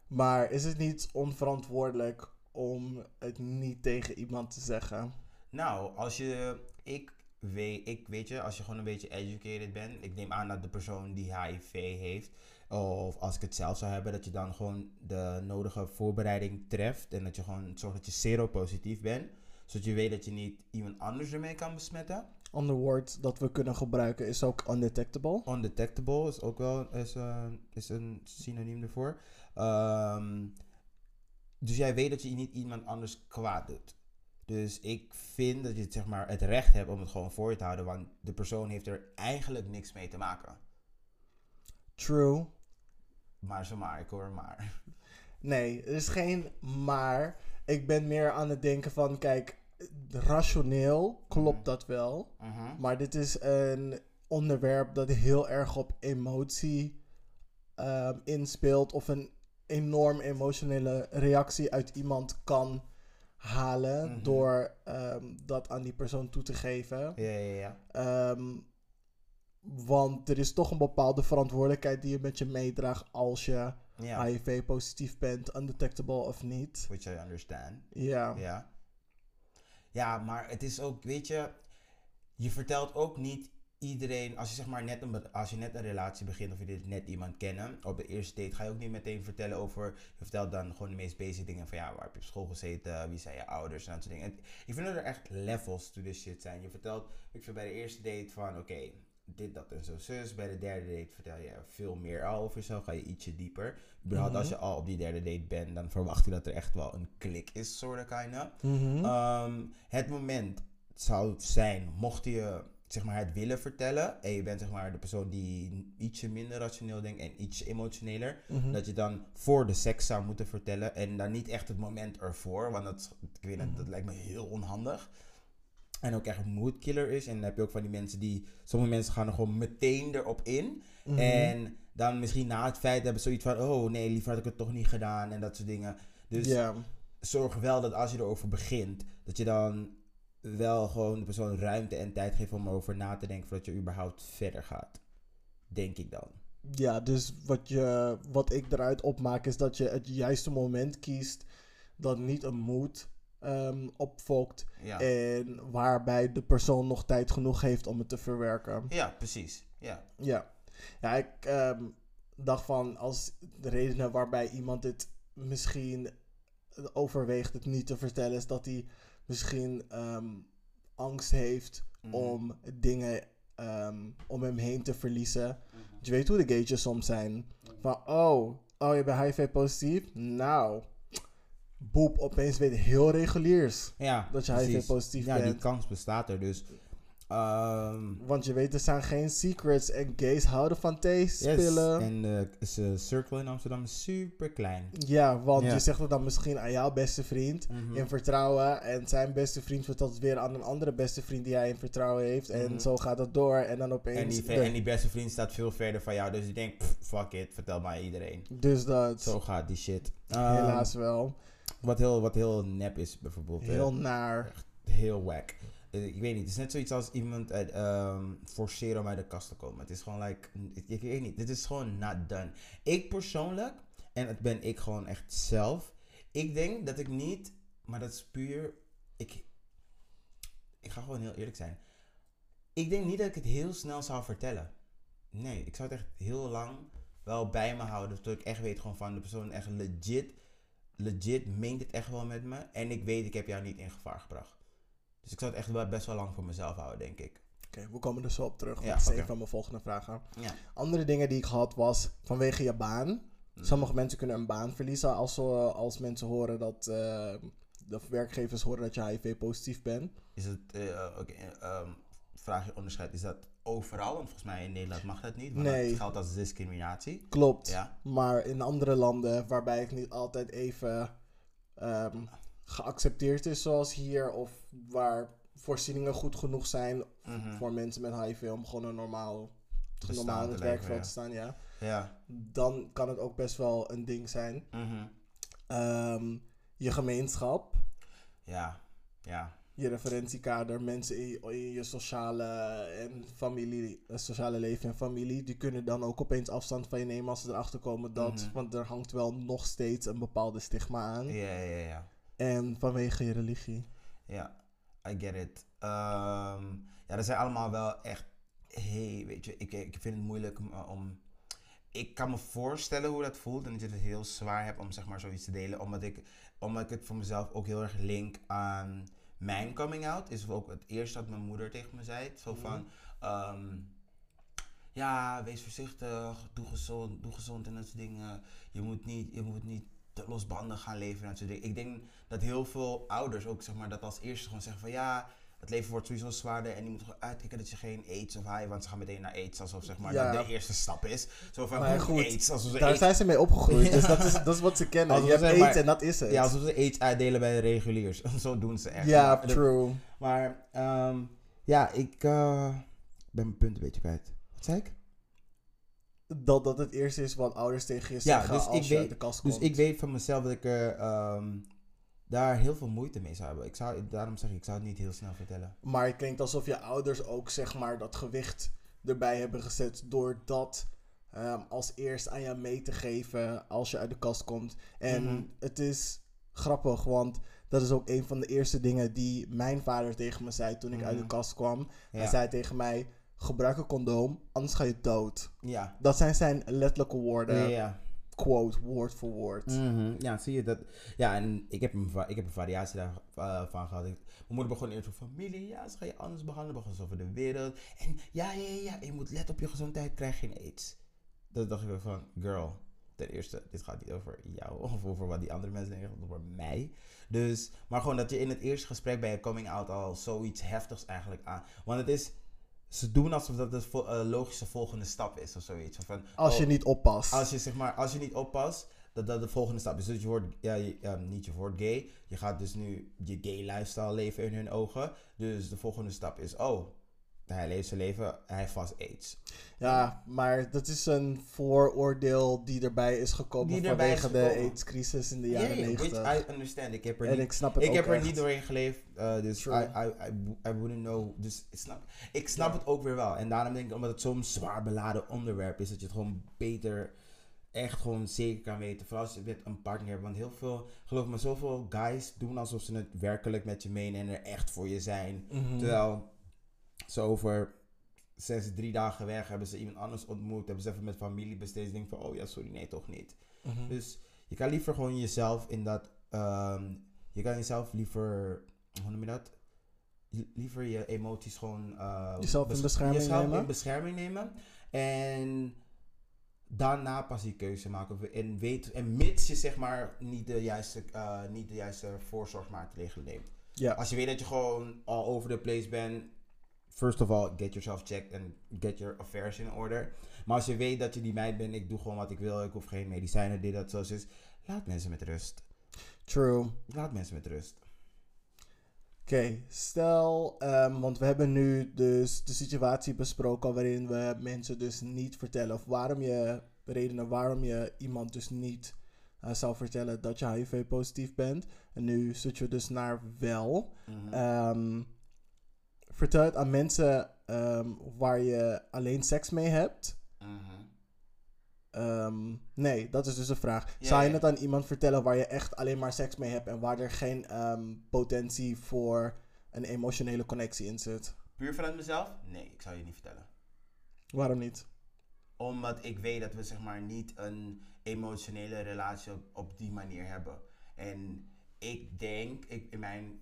Maar is het niet onverantwoordelijk om het niet tegen iemand te zeggen? Nou, als je, ik weet, ik weet je, als je gewoon een beetje educated bent, ik neem aan dat de persoon die HIV heeft, of als ik het zelf zou hebben, dat je dan gewoon de nodige voorbereiding treft en dat je gewoon zorgt dat je seropositief bent, zodat je weet dat je niet iemand anders ermee kan besmetten. Ander woord dat we kunnen gebruiken is ook undetectable. Undetectable is ook wel is, eh, is een synoniem ervoor. Ehm, dus jij weet dat je niet iemand anders kwaad doet. Dus ik vind dat je het, zeg maar, het recht hebt om het gewoon voor je te houden, want de persoon heeft er eigenlijk niks mee te maken. True. Maar zomaar, ik hoor maar. Nee, er is geen maar. Ik ben meer aan het denken van, kijk, rationeel klopt Mhm. dat wel. Mhm. Maar dit is een onderwerp dat heel erg op emotie ehm, inspeelt. Of een enorm emotionele reactie uit iemand kan halen. Mhm. Door ehm, dat aan die persoon toe te geven. Ja, ja, ja. Ehm, want er is toch een bepaalde verantwoordelijkheid die je met je meedraagt als je Ja, HIV-positief bent, undetectable of niet. which I understand. Ja. Ja. Ja, maar het is ook, weet je, je vertelt ook niet iedereen, als je zeg maar net een, als je net een relatie begint of je dit net iemand kennen, op de eerste date ga je ook niet meteen vertellen over, je vertelt dan gewoon de meest basic dingen van ja, waar heb je op school gezeten, wie zijn je ouders en dat soort dingen. En ik vind dat er echt levels to this shit zijn. Je vertelt, ik vind bij de eerste date van oké, dit, dat en zo, zus. Bij de derde date vertel je veel meer al over jezelf, ga je ietsje dieper. Überhaupt als je al op die derde date bent, dan verwacht je dat er echt wel een klik is, soort of kinda. Mhm. Ehm, het moment zou zijn, mocht je zeg maar, het willen vertellen en je bent zeg maar, de persoon die ietsje minder rationeel denkt en iets emotioneler, Mhm. dat je dan voor de seks zou moeten vertellen en dan niet echt het moment ervoor, want dat, ik weet niet, dat lijkt me heel onhandig. En ook echt een moodkiller is. En dan heb je ook van die mensen die, sommige mensen gaan er gewoon meteen erop in. Mhm. En dan misschien na het feit hebben ze zoiets van, oh nee, liever had ik het toch niet gedaan en dat soort dingen. Dus zorg wel dat als je erover begint, dat je dan wel gewoon de persoon ruimte en tijd geeft om erover na te denken voordat je überhaupt verder gaat. Denk ik dan. Ja, dus wat, je, wat ik eruit opmaak is dat je het juiste moment kiest dat niet een moed ehm, opfokt Ja, en waarbij de persoon nog tijd genoeg heeft om het te verwerken. ja precies. Ja. Ja, ja ik ehm, dacht van als de redenen waarbij iemand dit misschien overweegt het niet te vertellen, is dat hij misschien ehm, angst heeft Mhm. om dingen om hem heen te verliezen. Mhm. Je weet hoe de gages soms zijn. Van, oh, oh, je bent HIV-positief? Nou, boep, opeens weet heel reguliers Ja, dat je precies. HIV-positief Ja, die bent. kans bestaat er dus. Ehm Want je weet, er zijn geen secrets en gays houden van thee yes, spillen. En de uh, circle in Amsterdam is super klein. Ja, want Ja. je zegt het dan misschien aan jouw beste vriend Mhm. in vertrouwen. En zijn beste vriend vertelt het weer aan een andere beste vriend die hij in vertrouwen heeft. En Mhm. zo gaat het door. En dan opeens... En die, de- en die beste vriend staat veel verder van jou. Dus die denkt, "Pff, fuck it, vertel maar iedereen. Dus dat, Zo gaat die shit. Ehm, helaas wel. Wat heel, wat heel nep is bijvoorbeeld. Heel naar. heel wack. Eh, ik weet niet, het is net zoiets als iemand uit, ehm, forceren om uit de kast te komen. Het is gewoon like, ik, weet niet, dit is gewoon not done. Ik persoonlijk, en het ben ik gewoon echt zelf, ik denk dat ik niet, maar dat is puur, ik, ik ga gewoon heel eerlijk zijn. Ik denk niet dat ik het heel snel zou vertellen. Nee, ik zou het echt heel lang wel bij me houden, tot ik echt weet gewoon van de persoon echt legit, legit meent het echt wel met me. En ik weet, ik heb jou niet in gevaar gebracht. Dus ik zou het echt wel best wel lang voor mezelf houden, denk ik. Oké, we komen er zo op terug. Ja, dat is een van mijn volgende vragen. Ja. Andere dingen die ik had was vanwege je baan. Sommige mensen kunnen een baan verliezen als, ze, als mensen horen dat... eh, de werkgevers horen dat je HIV-positief bent. Is het, eh, oké, ehm, vraag je onderscheid, is dat overal? Want volgens mij in Nederland mag dat niet. Want Nee. dat geldt als discriminatie. Klopt. Ja. Maar in andere landen waarbij het niet altijd even ehm, geaccepteerd is zoals hier... of waar voorzieningen goed genoeg zijn Mhm. voor mensen met HIV... om gewoon een normaal, Bestaan normaal in het werkveld ja. te staan, ja. Ja. Dan kan het ook best wel een ding zijn. Mhm. Ehm, je gemeenschap, Ja. Ja. Je referentiekader, mensen in je, in je sociale en familie, eh, sociale leven en familie, die kunnen dan ook opeens afstand van je nemen als ze erachter komen dat, Mhm. want er hangt wel nog steeds een bepaalde stigma aan. Ja, ja, ja. En vanwege je religie. Ja, I get it. Ehm, ja, dat zijn allemaal wel echt. Hey, weet je, ik, ik vind het moeilijk om, om. Ik kan me voorstellen hoe dat voelt en dat je het heel zwaar hebt om zeg maar zoiets te delen. Omdat ik, omdat ik het voor mezelf ook heel erg link aan mijn coming out. Is ook het eerste dat mijn moeder tegen me zei. Zo van. ehm, ja, wees voorzichtig, doe gezond, doe gezond en dat soort dingen. Je moet niet, je moet niet te losbandig gaan leven. En dat soort dingen. Ik denk dat heel veel ouders ook zeg maar, dat als eerste gewoon zeggen van ja, het leven wordt sowieso zwaarder en je moet uitkijken dat je geen aids of HIV, want ze gaan meteen naar aids alsof zeg maar, Ja. dat de eerste stap is. Zo van Maar goed, aids, alsof ze Daar aids, zijn ze mee opgegroeid, Ja. dus dat is, dat is wat ze kennen. Alsof je hebt maar- aids en dat is het. ja, alsof ze aids uitdelen bij de reguliers. [laughs] Zo doen ze echt. Ja, Maar dat- true. Maar ehm, ja, ik eh, ben mijn punt een beetje kwijt. Wat zei ik? Dat dat het eerste is wat ouders tegen je Ja, zeggen dus als ik weet- uit de kast Dus komt. ik weet van mezelf dat ik er ehm, daar heel veel moeite mee zou hebben. Ik zou, daarom zeg ik, ik zou het niet heel snel vertellen. Maar het klinkt alsof je ouders ook zeg maar dat gewicht erbij hebben gezet door dat ehm, als eerst aan jou mee te geven als je uit de kast komt. En Mhm. het is grappig, want dat is ook een van de eerste dingen die mijn vader tegen me zei toen ik uit de Mhm. kast kwam. Hij zei tegen mij, gebruik een condoom, anders ga je dood. Ja. Dat zijn zijn letterlijke woorden, Ja, ja. Quote, woord voor woord. Mhm. Ja, zie je dat? Ja, en ik heb een, ik heb een variatie daarvan gehad. Ik- mijn moeder begon eerst over familie. Ja, ze ga je anders behandelen. Begon ze over de wereld. En ja, ja, ja, ja, je moet letten op je gezondheid. Krijg geen aids. Dat dacht ik wel van, girl. Ten eerste, dit gaat niet over jou [laughs] of over wat die andere mensen denken, over mij. Dus, maar gewoon dat je in het eerste gesprek bij je coming out al zoiets heftigs eigenlijk aan. Want het is, ze doen alsof dat de vo- eh, logische volgende stap is of zoiets. Of van, Als oh, je niet oppast. als je, zeg maar, als je niet oppast, dat dat de volgende stap is. Dus je wordt, ja, je- ja, niet je wordt gay. Je gaat dus nu je gay lifestyle leven in hun ogen. Dus de volgende stap is, oh, hij leeft zijn leven, hij heeft vast aids. Ja, maar dat is een vooroordeel die erbij is gekomen Die erbij is vanwege de. AIDS-crisis in de Ja, jaren yeah, 90. which I understand. Ik heb er en niet, ik snap het ik ook heb er niet doorheen geleefd, eh, dus I, True. I, I, I wouldn't know. Dus ik snap, ik snap Ja. het ook weer wel. En daarom denk ik, omdat het zo'n zwaar beladen onderwerp is, dat je het gewoon beter, echt gewoon zeker kan weten. Vooral als je met een partner hebt. Want heel veel, geloof me, zoveel guys doen alsof ze het werkelijk met je menen en er echt voor je zijn. Mhm. Terwijl ze over zijn ze drie dagen weg, hebben ze iemand anders ontmoet, hebben ze even met familie besteed. Ze denken van, oh ja, sorry, nee, toch niet. Mhm. Dus je kan liever gewoon jezelf in dat. ehm, je kan jezelf liever. Hoe noem je dat? Liever je emoties gewoon. eh, Jezelf in bes- bescherming jezelf nemen? in bescherming nemen. En daarna pas die keuze maken. En, weet, en mits je zeg maar niet de juiste, eh, niet de juiste voorzorgsmaatregelen neemt. Ja. Als je weet dat je gewoon all over the place bent. First of all, get yourself checked and get your affairs in order. Maar als je weet dat je die meid bent, ik doe gewoon wat ik wil, ik hoef geen medicijnen, dit, dat, zo is. Laat mensen met rust. True. Laat mensen met rust. Oké, stel, ehm, want we hebben nu dus de situatie besproken waarin we mensen dus niet vertellen, of waarom je, redenen waarom je iemand dus niet eh, zou vertellen dat je HIV-positief bent. En nu switchen we dus naar wel. Vertel het aan mensen ehm, waar je alleen seks mee hebt. Mhm. Ehm, nee, dat is dus een vraag. Ja, Zou je ja. het aan iemand vertellen waar je echt alleen maar seks mee hebt en waar er geen ehm, potentie voor een emotionele connectie in zit? Puur vanuit mezelf? Nee, ik zou je niet vertellen. Waarom niet? Omdat ik weet dat we zeg maar niet een emotionele relatie op, op die manier hebben. En ik denk, ik, in mijn,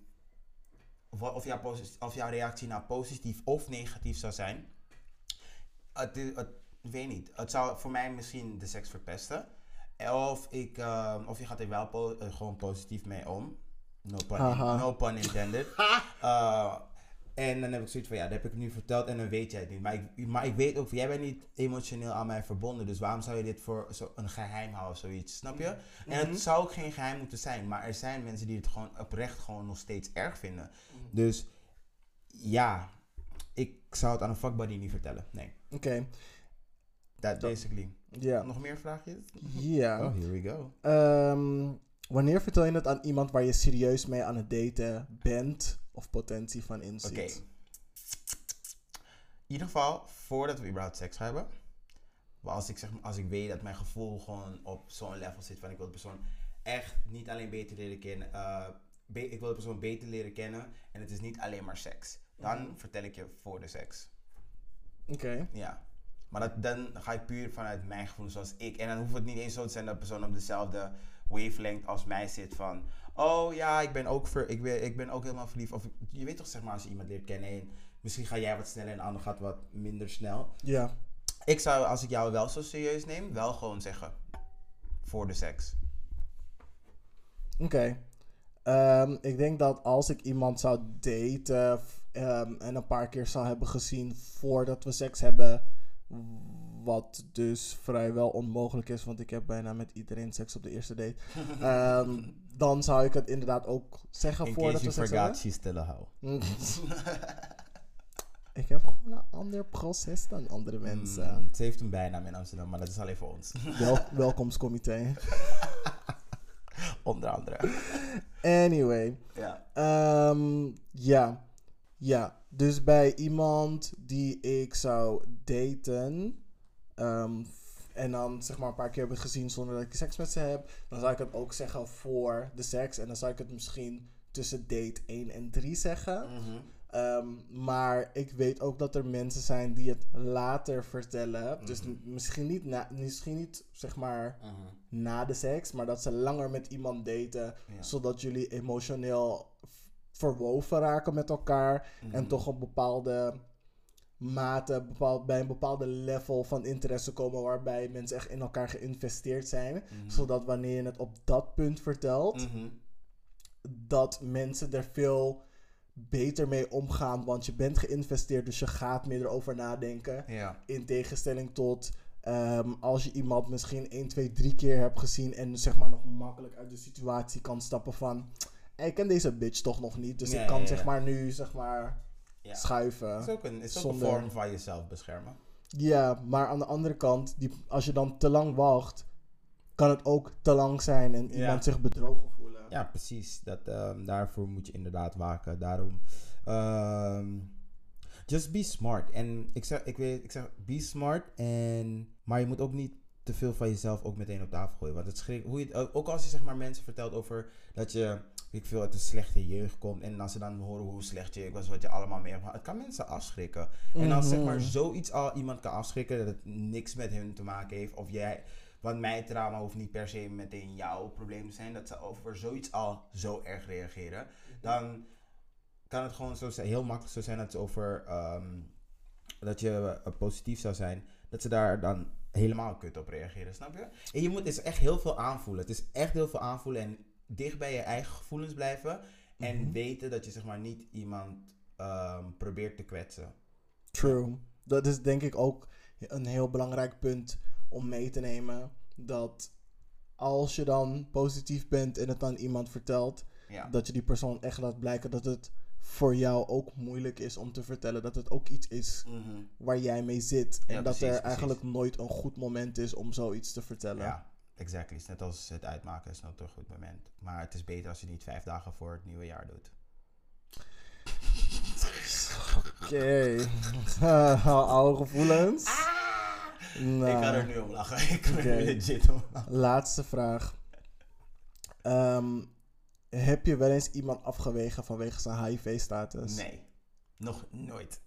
of, jouw posi- of jouw reactie nou positief of negatief zou zijn, het, is- het, ik weet niet. Het zou voor mij misschien de seks verpesten. Of, ik, ehm, of je gaat er wel po- eh, gewoon positief mee om. No pun, no pun intended. [laughs] Eh, en dan heb ik zoiets van, ja, dat heb ik nu verteld en dan weet jij het niet. Maar ik, maar ik weet ook, jij bent niet emotioneel aan mij verbonden. Dus waarom zou je dit voor zo een geheim houden of zoiets? Snap je? En Mhm. het zou ook geen geheim moeten zijn. Maar er zijn mensen die het gewoon oprecht gewoon nog steeds erg vinden. Dus ja, ik zou het aan een fuckbuddy niet vertellen. Nee. Oké, That basically. ja. Nog meer vraagjes? Ja. [laughs] Oh, here we go. Ehm, wanneer vertel je het aan iemand waar je serieus mee aan het daten bent of potentie van Oké. inziet? In ieder geval, voordat we überhaupt seks hebben. Maar als ik, zeg, als ik weet dat mijn gevoel gewoon op zo'n level zit van ik wil de persoon echt niet alleen beter leren kennen. eh, be- ik wil de persoon beter leren kennen. En het is niet alleen maar seks. Dan Mhm. vertel ik je voor de seks. Oké. Ja. Maar dat, dan ga ik puur vanuit mijn gevoel zoals ik. En dan hoeft het niet eens zo te zijn dat de persoon op dezelfde wavelength als mij zit van... Oh ja, ik ben ook, ver, ik ben, ik ben ook helemaal verliefd. Of je weet toch zeg maar als je iemand leert kennen en misschien ga jij wat sneller en de ander gaat wat minder snel. Ja. Ik zou, als ik jou wel zo serieus neem, wel gewoon zeggen voor de seks. Oké. Ehm, ik denk dat als ik iemand zou daten ehm, en een paar keer zou hebben gezien voordat we seks hebben, wat dus vrijwel onmogelijk is, want ik heb bijna met iedereen seks op de eerste date, [laughs] ehm, dan zou ik het inderdaad ook zeggen In voordat case we seks hebben. a hoe. Mm. [laughs] ik heb gewoon een ander proces dan andere mensen. Mm, ze heeft een bijnaam in Amsterdam, maar dat is alleen voor ons. [laughs] Wel, welkomstcomité. [laughs] Onder andere. Anyway. Ja. Ehm, ja. Ja. Dus bij iemand die ik zou daten. ehm, en dan zeg maar een paar keer hebben gezien zonder dat ik seks met ze heb. Dan zou ik het ook zeggen voor de seks. En dan zou ik het misschien tussen date 1 en 3 zeggen. Mhm. Ehm, maar ik weet ook dat er mensen zijn die het later vertellen. Dus Mhm. misschien niet, na, misschien niet zeg maar Mhm. na de seks, maar dat ze langer met iemand daten, Ja. zodat jullie emotioneel verwoven raken met elkaar en toch op bepaalde mate, bepaald, bij een bepaalde level van interesse komen waarbij mensen echt in elkaar geïnvesteerd zijn, Mhm. zodat wanneer je het op dat punt vertelt, Mhm. dat mensen er veel beter mee omgaan, want je bent geïnvesteerd, dus je gaat meer erover nadenken. Ja. In tegenstelling tot ehm, als je iemand misschien 1, 2, 3 keer hebt gezien en zeg maar nog makkelijk uit de situatie kan stappen van "Hey, ik ken deze bitch toch nog niet, dus ik kan ja, zeg maar nu zeg maar Ja. schuiven. Het is ook, een, is ook Zonder- een vorm van jezelf beschermen. Ja, maar aan de andere kant, die, als je dan te lang wacht, kan het ook te lang zijn en Ja. iemand zich bedrogen voelen. Ja, precies. Dat, ehm, daarvoor moet je inderdaad waken. Daarom. ehm, just be smart. En ik zeg, ik weet, ik zeg, be smart. En, maar je moet ook niet te veel van jezelf ook meteen op tafel gooien. Want het schrik, hoe je ook- als je zeg maar mensen vertelt over dat je, ik veel, uit een slechte jeugd komt. En als ze dan horen hoe slecht je was, wat je allemaal mee hebt. Het kan mensen afschrikken. En als zeg maar Mhm. zoiets al iemand kan afschrikken, dat het niks met hun te maken heeft. Of jij, want mijn trauma hoeft niet per se meteen jouw probleem te zijn. Dat ze over zoiets al zo erg reageren. Dan kan het gewoon zo zijn, heel makkelijk zo zijn dat ze over ehm, dat je eh, positief zou zijn. Dat ze daar dan helemaal kut op reageren, snap je? En je moet dus echt heel veel aanvoelen. Het is echt heel veel aanvoelen en dicht bij je eigen gevoelens blijven. En Mhm. weten dat je zeg maar niet iemand ehm, probeert te kwetsen. True. Dat is denk ik ook een heel belangrijk punt om mee te nemen. Dat als je dan positief bent en het aan iemand vertelt, Ja. dat je die persoon echt laat blijken dat het voor jou ook moeilijk is om te vertellen. Dat het ook iets is Mhm. waar jij mee zit. Ja, en dat precies, er precies. eigenlijk nooit een goed moment is om zoiets te vertellen. Ja, exactly. Het is net als het uitmaken is nooit een goed moment. Maar het is beter als je niet vijf dagen voor het nieuwe jaar doet. Oké. [laughs] Oude gevoelens. Nou, Ik ga er nu om lachen. [laughs] Ik ben Oké. er legit om lachen. Laatste vraag. Ehm, heb je wel eens iemand afgewezen vanwege zijn HIV-status? Nee, nog nooit.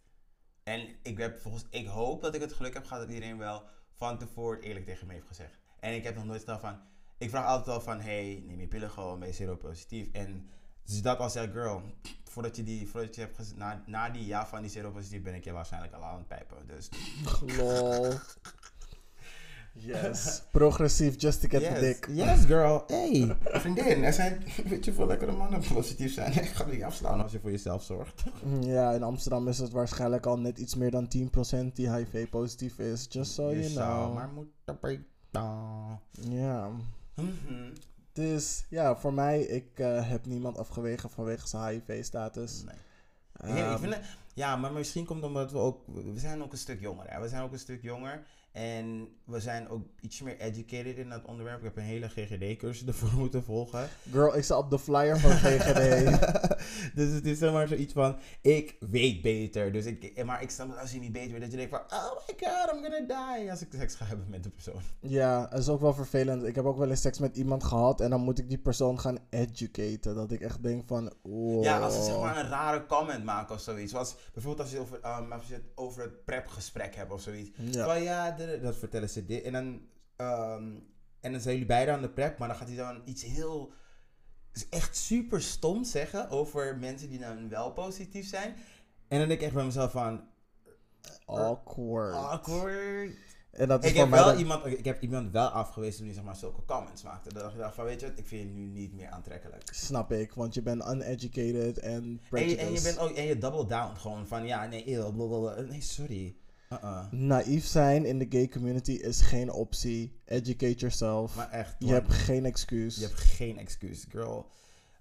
En ik, heb volgens, ik hoop dat ik het geluk heb gehad dat iedereen wel van tevoren eerlijk tegen me heeft gezegd. En ik heb nog nooit gedaan van... Ik vraag altijd wel van, hey, neem je pillen gewoon, ben je seropositief? En dus dat al zegt, girl, voordat je die, voordat je hebt gezegd, na, na die ja van die seropositief ben ik je waarschijnlijk al aan het pijpen. Dus Lol. [laughs] Yes. Progressief, just to get yes, the dick. yes girl, hey, vriendin, er zijn, weet je, veel lekkere mannen positief zijn. Ik ga die afslaan als je voor jezelf zorgt. Ja, in Amsterdam is het waarschijnlijk al net iets meer dan 10% die HIV-positief is. Just so je you zou know. maar moeten breken. Ja. Mhm. Dus ja, voor mij, ik eh, heb niemand afgewezen vanwege zijn HIV-status. Nee. Ja, ik vind het- ja, maar misschien komt het omdat we ook... We zijn ook een stuk jonger. Hè? We zijn ook een stuk jonger. En we zijn ook iets meer educated in dat onderwerp. Ik heb een hele GGD-cursus [laughs] ervoor moeten volgen. Girl, ik sta op de flyer van GGD. [laughs] dus het is zeg maar zoiets van... Ik weet beter. Dus ik, maar ik snap dat als je niet beter weet... Dat je denkt van... Oh my god, I'm gonna die. Als ik seks ga hebben met de persoon. Ja, dat is ook wel vervelend. Ik heb ook wel eens seks met iemand gehad en dan moet ik die persoon gaan educaten. Dat ik echt denk van, wow. Ja, als ze zeg maar een rare comment maken of zoiets. Zoals bijvoorbeeld als je, over, um, als je het over het prepgesprek hebt of zoiets. Ja. Van ja, de- dat vertellen ze dit. En dan, ehm, en dan zijn jullie beiden aan de prep, maar dan gaat hij dan iets heel, echt super stom zeggen over mensen die dan wel positief zijn. En dan denk ik echt bij mezelf van, Awkward. awkward. En dat is Ik heb, mij wel dan- iemand, ik heb iemand wel afgewezen toen hij zeg maar, zulke comments maakte. Dat ik dacht van, weet je wat, ik vind je nu niet meer aantrekkelijk. Snap ik, want je bent uneducated en En je, prejudiced. en je bent ook, en je double down gewoon van, ja, nee, eeuw, blablabla. nee, sorry. Uh-uh. Naïef zijn in de gay community is geen optie. Educate yourself. Maar echt, je hebt geen excuus. je hebt geen excuus, girl.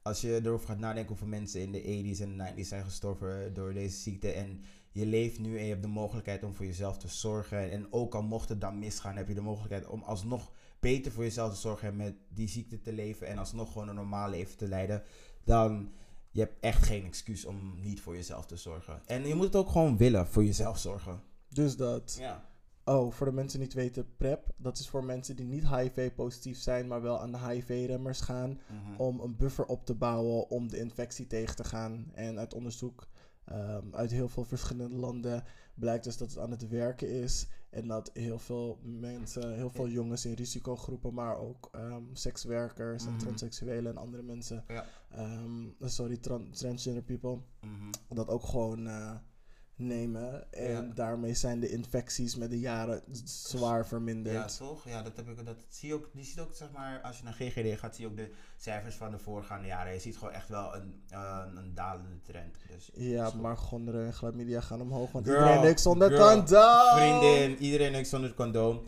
Als je erover gaat nadenken hoeveel mensen in de 80s en 90s zijn gestorven door deze ziekte. En je leeft nu en je hebt de mogelijkheid om voor jezelf te zorgen. En ook al mocht het dan misgaan, heb je de mogelijkheid om alsnog beter voor jezelf te zorgen en met die ziekte te leven. En alsnog gewoon een normaal leven te leiden. Dan je hebt echt geen excuus om niet voor jezelf te zorgen. En je moet het ook gewoon willen, voor jezelf zorgen. Dus dat. Ja. Oh, voor de mensen die niet weten, PrEP, dat is voor mensen die niet HIV-positief zijn, maar wel aan de HIV-remmers gaan. Mhm. Om een buffer op te bouwen om de infectie tegen te gaan. En uit onderzoek ehm, uit heel veel verschillende landen blijkt dus dat het aan het werken is. En dat heel veel mensen, heel veel jongens in risicogroepen, maar ook ehm, sekswerkers en Mhm. transseksuelen en andere mensen, Ja. ehm, sorry, tran- transgender people, Mhm. dat ook gewoon eh, nemen. En Ja. daarmee zijn de infecties met de jaren zwaar Ja, verminderd. toch? Ja, dat heb ik. Dat zie je ook. Die ziet ook, zeg maar, als je naar GGD gaat, zie je ook de cijfers van de voorgaande jaren. Je ziet gewoon echt wel een, een dalende trend. Dus, Ja, maar gonoreu en chlamydia gaan omhoog, want Girl, iedereen niks zonder girl, condoom. Vriendin, iedereen niks zonder condoom.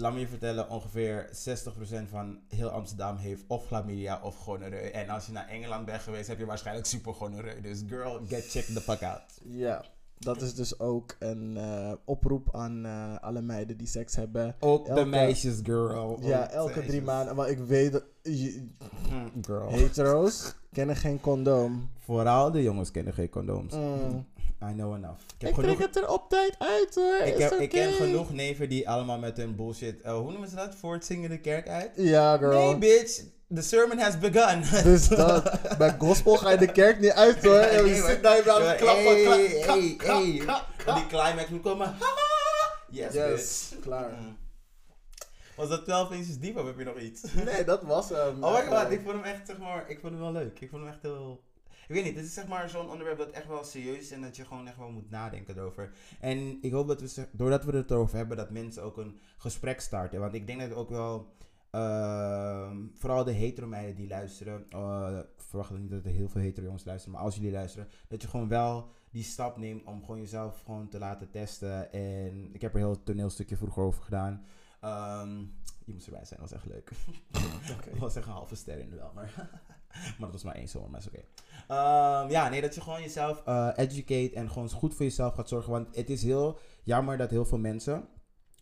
Laat me je vertellen, ongeveer 60% van heel Amsterdam heeft of chlamydia of gonoreu. En als je naar Engeland bent geweest, heb je waarschijnlijk super gonoreu. Dus girl, get check the fuck out. Ja, dat is dus ook een eh, oproep aan eh, alle meiden die seks hebben. Ook de meisjes, girl. ja, de elke drie maanden. Maar ik weet dat Mm, Girl. hetero's kennen geen condoom. Vooral de jongens kennen geen condooms. Mm. I know enough. Ik Ik, heb genoeg trek het er op tijd uit hoor. Ik, heb, ik ken genoeg neven die allemaal met hun bullshit. eh, hoe noemen ze dat? Voortzingen de kerk uit? Ja, girl. Nee, bitch. The sermon has begun. [laughs] Dus dat, bij gospel ga je de kerk niet uit hoor. [laughs] Nee, je zit daar aan het klappen. hey, klap, hey, klap, hey. klap, die climax moet komen. [laughs] Yes, Yes, bitch. klaar. Mm. Was dat 12 inches diep of heb je nog iets? Nee, dat was hem. Oh my god, ik vond hem echt, zeg maar, ik vond hem wel leuk. Ik vond hem echt heel... Ik weet niet, het is zeg maar zo'n onderwerp dat echt wel serieus is en dat je gewoon echt wel moet nadenken erover. En ik hoop dat we, doordat we het erover hebben, dat mensen ook een gesprek starten. Want ik denk dat ook wel, ehm, vooral de hetero meiden die luisteren, eh, ik verwacht niet dat er heel veel hetero jongens luisteren, maar als jullie luisteren, dat je gewoon wel die stap neemt om gewoon jezelf gewoon te laten testen. En ik heb er een heel toneelstukje vroeger over gedaan. Ehm, je moest erbij zijn, dat was echt leuk. [laughs] Ik was echt een halve ster in wel, maar, [laughs] maar dat was maar één zomer, maar is oké. Ehm, ja, nee, dat je gewoon jezelf eh, educate en gewoon goed voor jezelf gaat zorgen. Want het is heel jammer dat heel veel mensen,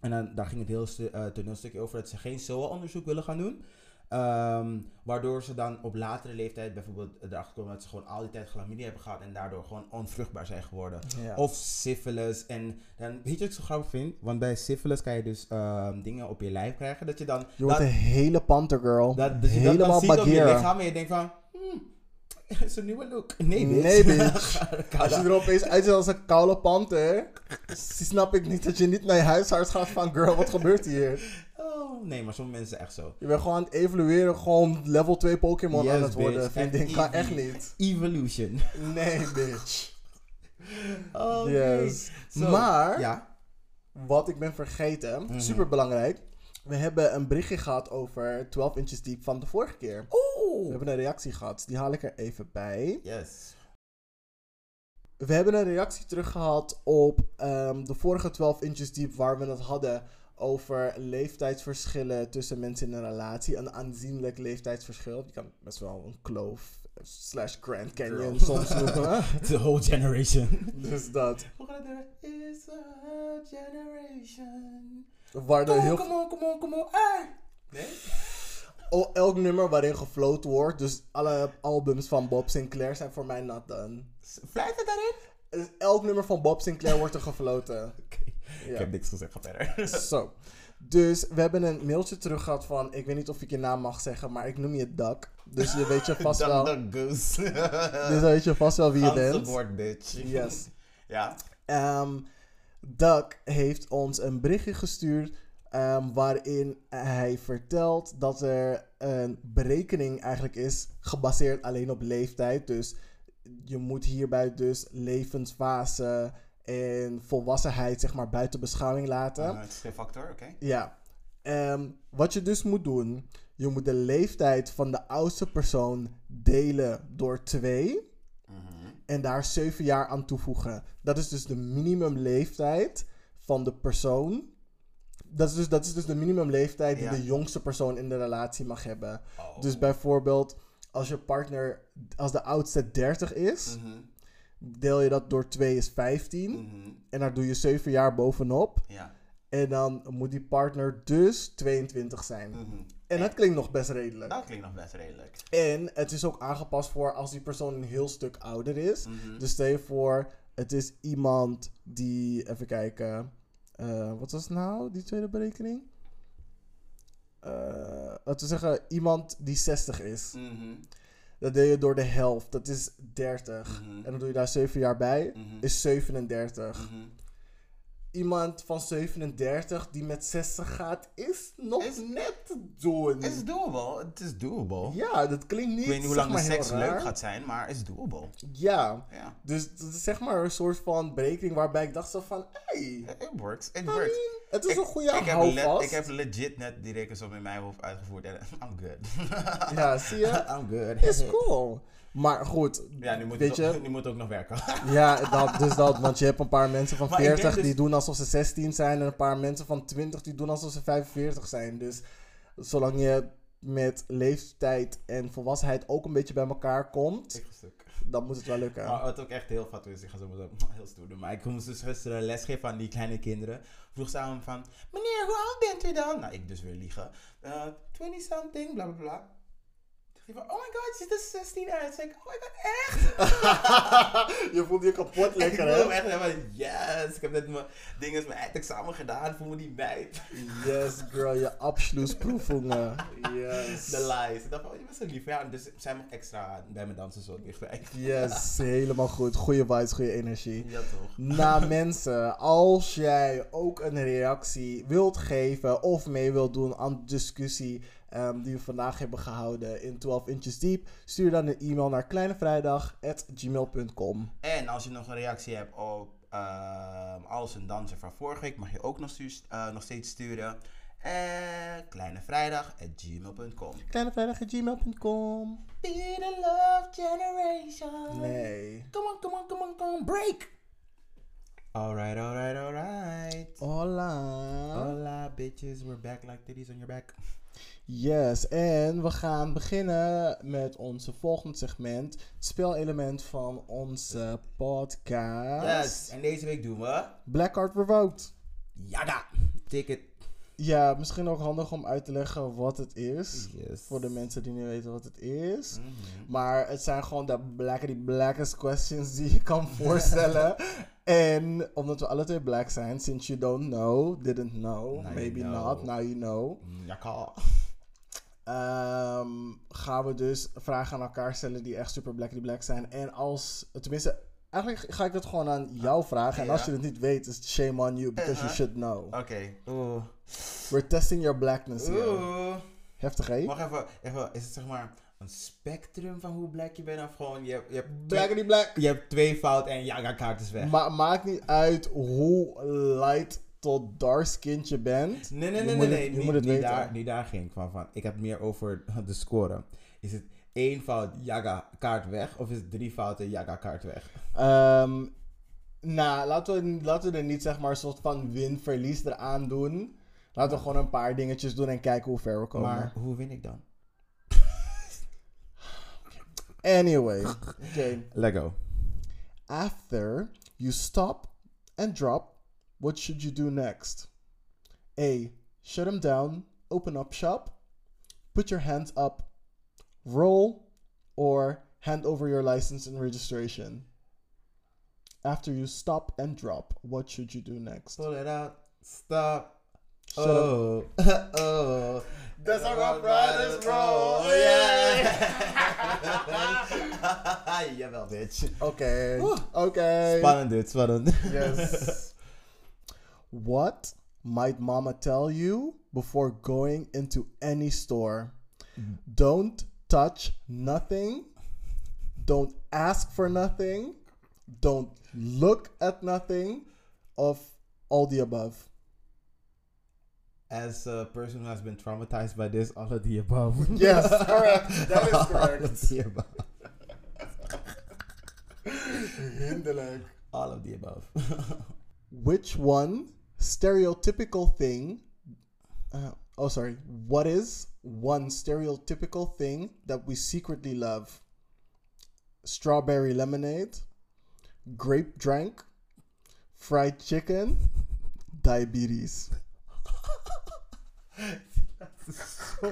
en dan, daar ging het heel eh, toneelstukje over, dat ze geen SOA-onderzoek willen gaan doen. Ehm, waardoor ze dan op latere leeftijd bijvoorbeeld erachter komen dat ze gewoon al die tijd chlamydia hebben gehad en daardoor gewoon onvruchtbaar zijn geworden. Ja. Of syphilis. En dan, weet je wat ik zo grappig vind? Want bij syphilis kan je dus ehm, dingen op je lijf krijgen. Dat je dan. je wordt dat, een hele panter girl. dat, dat je dat dan Helemaal ziet op je lichaam en je denkt van. Hmm, is een nieuwe look. Nee, bitch. Nee, bitch. [laughs] Als je er opeens uitziet als een koude panter, snap ik niet dat je niet naar je huisarts gaat van girl, wat gebeurt hier? Oh, nee, maar sommige mensen echt zo. Je bent gewoon aan het evalueren, gewoon level 2 Pokémon Yes, aan het worden. Vriendin, Echt kan echt niet. Evolution. Nee, [laughs] bitch. Oh, Yes. Maar, Ja. wat ik ben vergeten, Mhm. super belangrijk. We hebben een berichtje gehad over 12 inches deep van de vorige keer. We hebben een reactie gehad, die haal ik er even bij. Yes. We hebben een reactie terug gehad op ehm, de vorige 12 inches deep waar we het hadden over leeftijdsverschillen tussen mensen in een relatie. Een aanzienlijk leeftijdsverschil. Je kan best wel een kloof slash Grand Canyon Girl. soms [laughs] noemen. The whole generation. [laughs] dus dat. Is a generation. Waar er Kom heel on, kom on, kom on, kom on. Ah. Nee? o- elk nummer waarin gefloat wordt. Dus alle albums van Bob Sinclair zijn voor mij not done. Fluit het daarin? Dus elk nummer van Bob Sinclair wordt er gefloten. [laughs] Oké. Ja. Ik heb niks gezegd, ga verder. [laughs] Zo. Dus we hebben een mailtje terug gehad van, ik weet niet of ik je naam mag zeggen, maar ik noem je Duck. Dus je weet je [laughs] vast wel, Duck, goose. dus dan weet je vast wel wie je bent. bitch. Yes. Ja. Ehm Duck heeft ons een berichtje gestuurd ehm, waarin hij vertelt dat er een berekening eigenlijk is gebaseerd alleen op leeftijd. Dus je moet hierbij dus levensfase en volwassenheid zeg maar buiten beschouwing laten. Uh, het is geen factor, oké. Ja. Ehm, wat je dus moet doen, je moet de leeftijd van de oudste persoon delen door twee. En daar zeven jaar aan toevoegen. Dat is dus de minimumleeftijd van de persoon. Dat is dus, dat is dus de minimumleeftijd die Ja. de jongste persoon in de relatie mag hebben. Oh. Dus bijvoorbeeld, als je partner, als de oudste 30 is, Mhm. deel je dat door 2 is 15. Mhm. En daar doe je 7 jaar bovenop. Ja. En dan moet die partner dus 22 zijn. Mhm. En dat klinkt nog best redelijk. Dat klinkt nog best redelijk. En het is ook aangepast voor als die persoon een heel stuk ouder is. Mhm. Dus stel je voor, het is iemand die, even kijken, eh, wat was nou, die tweede berekening? Eh, laten we zeggen, iemand die 60 is. Mhm. Dat deel je door de helft, dat is 30. Mhm. En dan doe je daar 7 jaar bij, Mhm. is 37. Iemand van 37 die met 60 gaat, is nog Is- net doen. Het is doable. Het is doable. Ja, dat klinkt niet. Ik weet niet hoe lang de seks raar. leuk gaat zijn, maar het is doable. Ja, Ja. dus dat is zeg maar een soort van berekening waarbij ik dacht zo van, hey, It works. It I works. mean, het is Ik- een goede ik heb, le- ik heb legit net die rekensom in mijn hoofd uitgevoerd en [laughs] I'm good. Ja, zie je? [laughs] I'm good. Is cool. Maar goed, Ja, nu moet, weet het, ook- je, [laughs] nu moet het ook nog werken. [laughs] ja, dat, dus dat, want je hebt een paar mensen van Maar ik denk 40 die dus- doen alsof ze 16 zijn en een paar mensen van 20 die doen alsof ze 45 zijn. Dus zolang je met leeftijd en volwassenheid ook een beetje bij elkaar komt, dan moet het wel lukken. Maar wat ook echt heel vat is, ik ga zo meteen [laughs] heel stoer doen. Maar ik moest dus gisteren lesgeven aan die kleine kinderen. Vroeg ze aan me van, meneer, hoe oud bent u dan? Nou, ik dus weer liegen. Uh, 20 something, bla bla bla. Hij van, oh my god, je ziet er 16 uit. Zei ik, oh my god, echt? [laughs] je voelt je kapot lekker, ik voel me hè? echt helemaal, yes. Ik heb net mijn dingen, mijn eindexamen gedaan voor me die meid. Yes, girl, je abschlussproefungen. Yes. De lies. Ik dacht van, oh, je bent zo lief. Ja, dus zij mag extra bij me dansen zo dichtbij. Yes, helemaal goed. Goede vibes, goede energie. Ja, toch? Nou mensen, als jij ook een reactie wilt geven of mee wilt doen aan de discussie ehm, die we vandaag hebben gehouden in 12 Inches Deep, stuur dan een e-mail naar kleinevrijdag.gmail.com. En als je nog een reactie hebt op ehm alles en dansen van vorige week, mag je ook nog, stuur, eh, nog steeds sturen. Uh, kleinevrijdag.gmail.com Kleinevrijdag.gmail.com. Be the love generation. Nee. Come on, come on, come on, come on, break. Alright, alright, alright. Hola. Hola, bitches. We're back like titties on your back. Yes, en we gaan beginnen met onze volgende segment. Het speelelement van onze podcast. Yes, en deze week doen we... Black Card Revoked. Ticket. Ja, misschien ook handig om uit te leggen wat het is. Yes. Voor de mensen die niet weten wat het is. Mhm. Maar het zijn gewoon de blackety blackest questions die je kan [laughs] voorstellen. en omdat we alle twee black zijn, since you don't know, didn't know, Now you maybe know. not, now you know. Yaga. ehm, gaan we dus vragen aan elkaar stellen die echt super blackety black zijn. En als, tenminste, eigenlijk ga ik dat gewoon aan jou vragen. En als je het niet weet, is het shame on you, because you Uh-huh. should know. Oké. We're testing your blackness here. Oeh. Heftig, hè? Wacht even, even, is het zeg maar een spectrum van hoe black je bent of gewoon je, hebt- je, hebt, black. je hebt twee fout en ja, kaart is weg. Ma maakt niet uit hoe light tot dark skinned je bent. nee, nee, nee, nee, het- nee, je niet, moet het niet weten. daar, niet daar ging ik van, van. Ik heb meer over de score. Is het één fout, jaga kaart weg of is het drie fouten, jaga kaart weg? Ehm, nou, laten we, laten we er niet zeg maar een soort van win-verlies eraan doen. Laten we gewoon een paar dingetjes doen en kijken hoe ver we komen. Maar hoe win ik dan? Anyway, [laughs] okay. Lego. After you stop and drop, what should you do next? A. Shut them down, open up shop, put your hands up, roll, or hand over your license and registration. After you stop and drop, what should you do next? Pull it out, stop. Shut up. oh, [laughs] oh. That's how Rough Riders oh, roll, yeah! [laughs] Jawel, bitch. Okay, Oeh. okay. Spannend dit, spannend. Yes. [laughs] what might mama tell you before going into any store? Mm-hmm. Don't touch nothing. Don't ask for nothing. don't look at nothing, of all the above? As a person who has been traumatized by this, all of the above. [laughs] Yes, correct. That is [laughs] correct. all of the above. All of the above. Which one stereotypical thing? Uh, oh, sorry. What is one stereotypical thing that we secretly love? Strawberry lemonade, grape drink, fried chicken, diabetes. [laughs]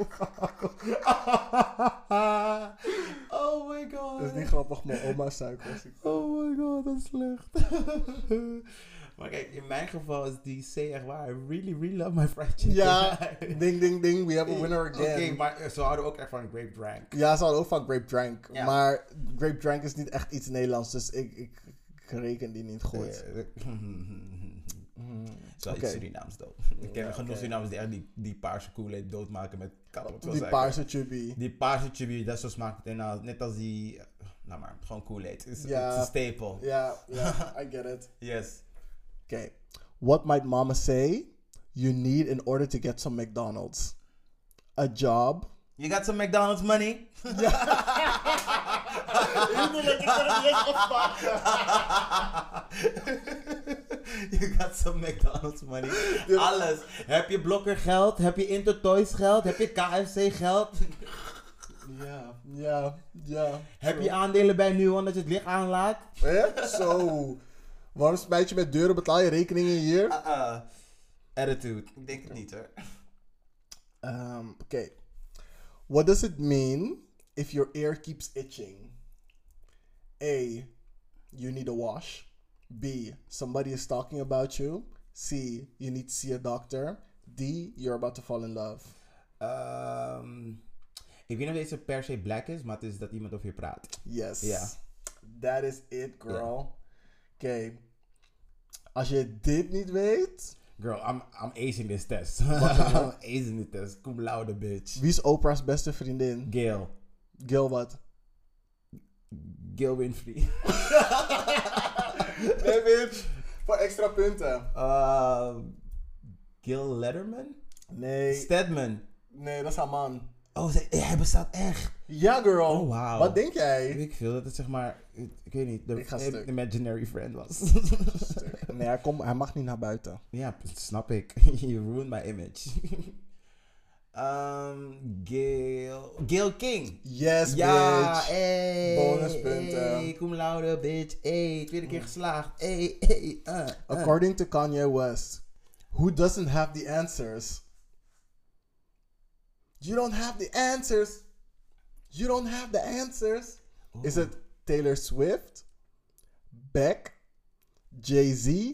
oh my god. Dat is niet grappig, mijn oma suiker. Oh my god, dat is slecht. [laughs] maar kijk, in mijn geval is die C echt waar. I really, really love my fried chicken. Ja, [laughs] ding ding ding, we have a winner Oké, again. maar ze hadden ook echt van grape drank. Ja, ze hadden ook van grape drank. Ja. Maar grape drank is niet echt iets Nederlands, dus ik, ik, ik reken die niet goed. [laughs] Zo Oké. iets Surinaams though. Ik ken Ja, genoeg oké. Surinamers die echt die, die paarse koolheid doodmaken met karot. Die paarse chubby. Die paarse chubby, dat is zo smaakt het net als die, eh, nou maar, gewoon koolheid. Het is Ja. het is een staple. Ja, ja, [laughs] I get it. Yes. Okay. What might mama say you need in order to get some McDonald's? A job. You got some McDonald's money? [laughs] you got some McDonald's money. Alles. Heb je blokker geld? Heb je Intertoys geld? Heb je KFC geld? Ja, ja, ja. Heb je aandelen bij Nuon dat je het licht aanlaat? Eh? Zo. Smijt je met deuren? Betaal je rekeningen hier? Uh-uh. Attitude. Ik denk het niet hoor. Um, okay. What does it mean if your ear keeps itching? A. You need a wash. B. Somebody is talking about you. C. You need to see a doctor. D. You're about to fall in love. Ehm, ik weet niet of deze per se black is, maar het is dat iemand over je praat. Yes. Ja. That is it, girl. Oké. Als je dit niet weet, Girl, I'm, I'm acing this test. [laughs] I'm acing this test. Cum laude, bitch. wie is Oprah's beste vriendin? Gail. Gil wat? Gail Winfrey. [laughs] [laughs] nee, bitch. Voor extra punten. Uh, Gil Letterman? Nee. Stedman. Nee, dat is haar man. Oh, ze- hij bestaat echt. Ja, girl. Oh, wauw. Wat denk jij? Ik veel dat het zeg maar, ik, ik weet niet, de imaginary friend was. [laughs] Nee, hij, komt, hij mag niet naar buiten. ja, snap ik. [laughs] you ruined my image. um, [laughs] Gail, Gail King. Yes, Ja, bitch. Bonuspunten. Hey, cum laude, bitch. Hey, tweede keer geslaagd. Hey, hey, uh, uh. According to Kanye West, who doesn't have the answers? You don't have the answers. You don't have the answers. Is it Taylor Swift, Beck, Jay Z,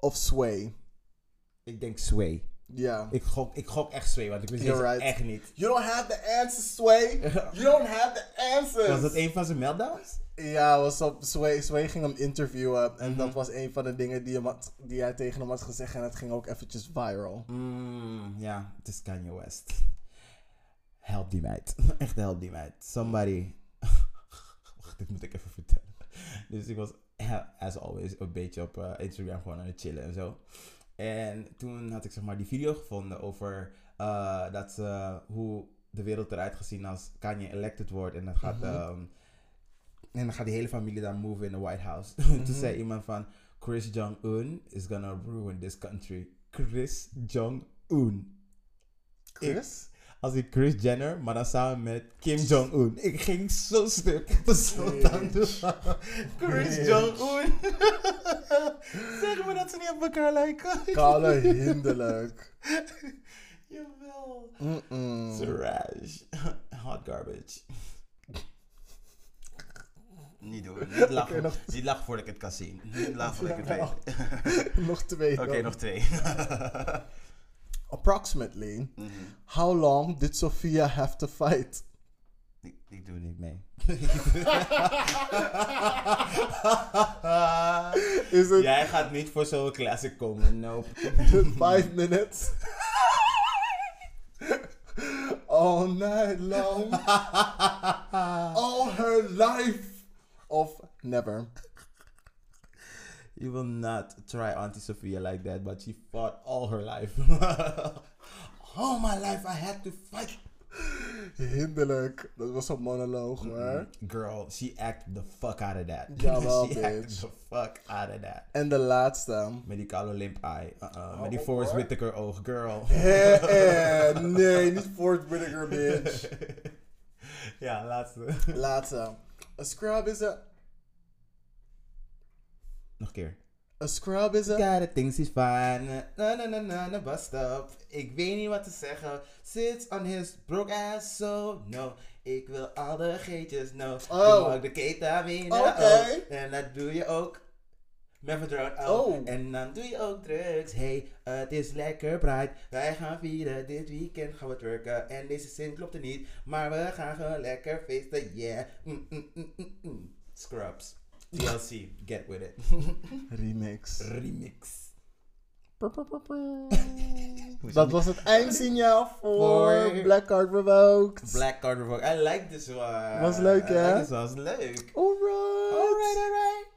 of Sway? Ik denk Sway. Ja. Ik gok, ik gok echt Sway, want ik wist right. echt niet. You don't have the answers, Sway. [laughs] You don't have the answers. Was dat een van zijn meltdowns? Ja, was op Sway, Sway ging hem interviewen. En Mhm. dat was een van de dingen die, hem had, die hij tegen hem had gezegd. En het ging ook eventjes viral. Mm, ja, het is Kanye West. Help die meid. [laughs] Echt help die meid. Somebody. [laughs] Wacht, dit moet ik even vertellen. [laughs] Dus ik was, as always, een beetje op eh, Instagram gewoon aan het chillen en zo. En toen had ik zeg maar die video gevonden over eh, dat hoe de wereld eruit gezien als Kanye elected wordt. En dan gaat, Mhm. ehm, en dan gaat die hele familie daar move in the White House. Mhm. toen zei iemand van, Chris Jong-un is gonna ruin this country. Chris Jong-un. Chris? Als ik Chris Jenner, maar dan samen met Kim Jong-un. Ik ging zo stuk. Zo het doen. Chris. Jong-un. [laughs] zeg me dat ze niet op elkaar lijken. Kale [laughs] hinderlijk. Jawel. Mm-mm. Trash. Hot garbage. Niet doen. Niet [laughs] lachen, Oké, nog- niet lachen voordat ik het kan zien. Niet lachen voordat ik het weet. nog twee. Oké, nog twee. Approximately, Mhm. how long did Sophia have to fight? ik, ik doe niet mee. [laughs] Is it Jij gaat niet voor zo'n classic komen. Nope. [laughs] five minutes? [laughs] All night long. All her life. Of never. You will not try Auntie Sophia like that, but she fought all her life. [laughs] all my life I had to fight. Hinderlijk. Dat was een monoloog hoor. Girl, she acted the fuck out of that. Jawel, [laughs] she bitch. the fuck out of that. En de laatste. Met die kale limp eye. Uh-uh. Met die Oh, Forrest. Whitaker oog, girl. [laughs] Nee, niet Fort Whittaker, bitch. ja, laatste. Laatste. A scrub is a... Nog een keer. A scrub is a... Got it, things is fine. Na na na na na bus stop. Ik weet niet wat te zeggen. Sits on his broke ass, so no. Ik wil al de geetjes, no. Oh. Mag de ketamine, Oké. oh. En dat doe je ook. Methadone, oh. Oh. En dan doe je ook drugs. Hey, het is lekker bright. Wij gaan vieren. Dit weekend gaan we werken. En deze zin klopt er niet. Maar we gaan gewoon lekker feesten. Yeah. Mm, mm, mm, mm, mm. Scrubs. TLC. Get with it. [laughs] Remix. Remix. [laughs] Dat was het eindsignaal voor Voor- Black Card Revoked. Black Card Revoke. I like this one. Was leuk, I hè? like this one. Was leuk. Alright. Alright, alright.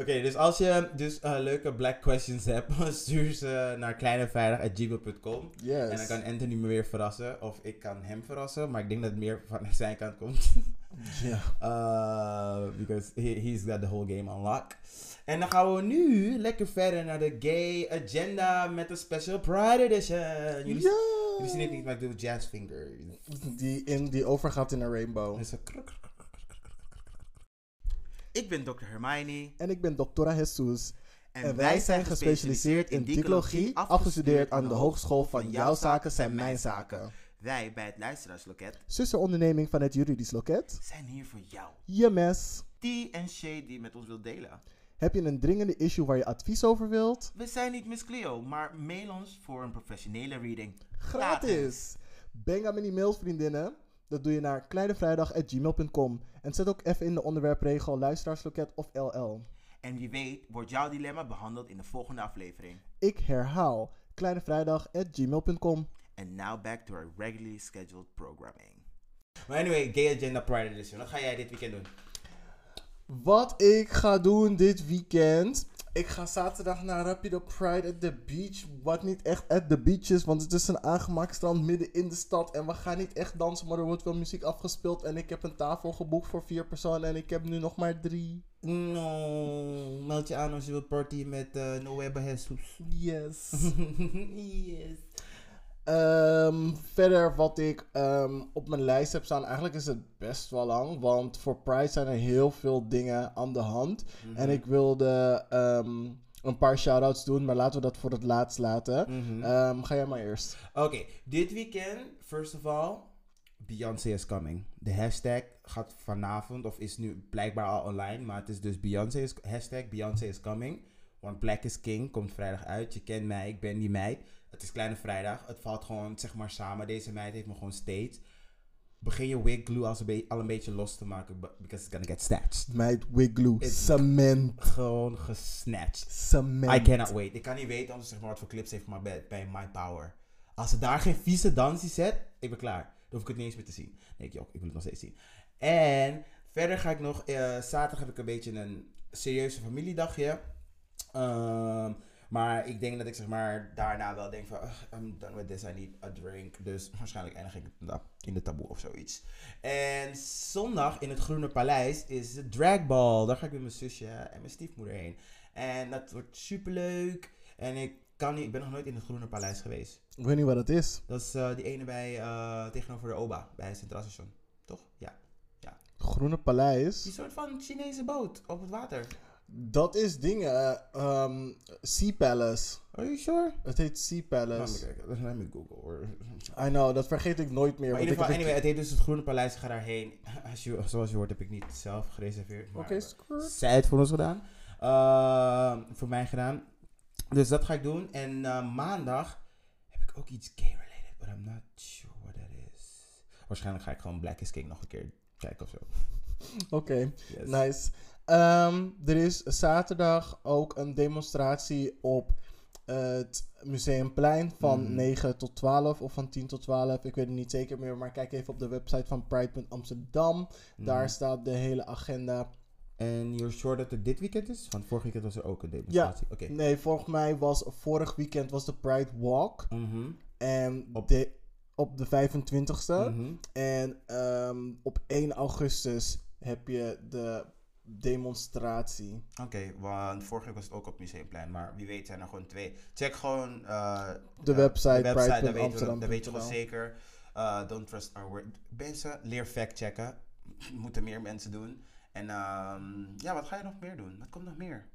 Oké, dus als je dus eh, leuke black questions hebt, [laughs] stuur ze naar kleinevrijdag.gmail.com. Yes. En dan kan Anthony me weer verrassen. Of ik kan hem verrassen. Maar ik denk dat het meer van [laughs] zijn kant komt. Ja. Uh, [laughs] because he, he's got the whole game on lock. En dan gaan we nu lekker verder naar de gay agenda met de special Pride edition. Jullie, Ja. jullie zien het niet, maar ik doe jazz finger. Die, in, die overgaat in een rainbow. Dus een kruk. Ik ben Dr. Hermione En ik ben Doctora Jesus. En, En wij zijn gespecialiseerd in dicologie, afgestudeerd aan de Hogeschool van Jouw Zaken zijn Mijn Zaken. Wij bij het Luisteraarsloket Zusteronderneming van het Juridisch Loket. zijn hier voor jou. Je mes. Die en Shay die met ons wil delen. Heb je een dringende issue waar je advies over wilt? We zijn niet Miss Cleo, maar mail ons voor een professionele reading. Gratis! Bang aan me die mails, vriendinnen. Dat doe je naar kleinevrijdag.gmail.com. En zet ook even in de onderwerpregel luisteraarsloket of LL. En wie weet wordt jouw dilemma behandeld in de volgende aflevering. Ik herhaal kleinevrijdag.gmail.com. And now back to our regularly scheduled programming. Maar anyway, Gay Agenda Pride Edition. Wat ga jij dit weekend doen? Wat ik ga doen dit weekend. Ik ga zaterdag naar Rapido Pride at the Beach. Wat niet echt at the beach is, want het is een aangemaakt strand midden in de stad. En we gaan niet echt dansen, maar er wordt wel muziek afgespeeld. En ik heb een tafel geboekt voor vier personen en ik heb nu nog maar drie. No, meld je aan als je wilt partyen met uh, Noeba Jesus. Yes. [laughs] yes. Ehm, verder wat ik ehm, op mijn lijst heb staan, eigenlijk is het best wel lang. Want voor Pride zijn er heel veel dingen aan de hand. En ik wilde ehm, een paar shout-outs doen, maar laten we dat voor het laatst laten. Mhm. Ehm, ga jij maar eerst. Oké, dit weekend, first of all, Beyoncé is coming. De hashtag gaat vanavond, of is nu blijkbaar al online, maar het is dus Beyoncé is, hashtag Beyoncé is coming. Want Black is King komt vrijdag uit. Je kent mij, ik ben die meid. Het is Kleine Vrijdag. Het valt gewoon, zeg maar, samen. Deze meid heeft me gewoon steeds. Begin je wig glue als een al een beetje los te maken, because it's gonna get snatched. Meid, Wigloo, It's- cement, Gewoon gesnatcht. cement. I cannot wait. Ik kan niet weten of ze zeg maar wat voor clips heeft gemaakt bij, bij My Power. Als ze daar geen vieze dansie zet, ik ben klaar. Dan hoef ik het niet eens meer te zien. Nee, ik, joh, ik wil het nog steeds zien. En verder ga ik nog, eh, zaterdag heb ik een beetje een serieuze familiedagje. Ehm, maar ik denk dat ik zeg maar daarna wel denk van, "Ugh, I'm done with this, I need a drink. Dus waarschijnlijk eindig ik da- in de taboe of zoiets. En zondag in het Groene Paleis is de dragball. Daar ga ik met mijn zusje en mijn stiefmoeder heen. En dat wordt super leuk. En ik, kan niet, ik ben nog nooit in het Groene Paleis geweest. Ik weet niet wat het is. Dat is eh, die ene bij, eh, tegenover de OBA, bij het Centraal Station. Toch? Ja. Groene Die Paleis. soort van Chinese boot op het water. Dat is dingen. ehm sea Palace. Are you sure? Het heet Sea Laat me Palace. kijken. Laat me Google hoor. I know, dat vergeet ik nooit meer. Maar in ieder geval, anyway, het heet dus het Groene Paleis. Ga daarheen. [laughs] Als je, zoals je hoort heb ik niet zelf gereserveerd. Oké, skirt. zij het voor ons gedaan. Ehm, voor mij gedaan. Dus dat ga ik doen. En eh, maandag heb ik ook iets gay-related. But I'm not sure what that is. Waarschijnlijk ga ik gewoon Black is King nog een keer kijken of zo. Oké, Yes. nice. Ehm, er is zaterdag ook een demonstratie op het Museumplein van Mhm. 9 tot 12 of van 10 tot 12. Ik weet het niet zeker meer, maar kijk even op de website van Pride.amsterdam. Daar Mhm. staat de hele agenda. En you're sure dat het dit weekend is? Want vorig weekend was er ook een Ja, demonstratie. Oké. nee, volgens mij was vorig weekend was de Pride Walk. Mhm. En Op- de, op de 25ste. Mhm. En ehm, op 1 augustus heb je de demonstratie. Oké, want vorige week was het ook op Museumplein, maar wie weet zijn er gewoon twee. Check gewoon eh, De eh, website, de website dan weten we, dan weet je wel zeker. Eh, don't trust our word. Mensen, leer fact checken. [laughs] Moeten meer mensen doen. En ehm, ja, wat ga je nog meer doen? Wat komt nog meer?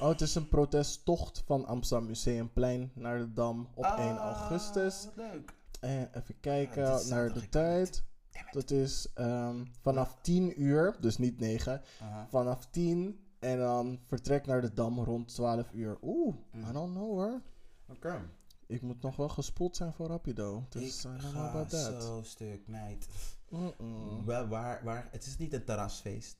Oh, het is een protesttocht van Amsterdam Museumplein naar de Dam op 1 Ah, augustus. Leuk. En even kijken Ja, naar de tijd. Dat is ehm, vanaf 10 uur, dus niet 9. Aha. Vanaf 10 en dan vertrek naar de Dam rond 12 uur. Oeh, Mm. I don't know hoor. Oké. Ik moet nog wel gespoeld zijn voor Rapido. Dus ik ga about that. zo stuk, meid. Waar, waar, waar, het is niet een terrasfeest.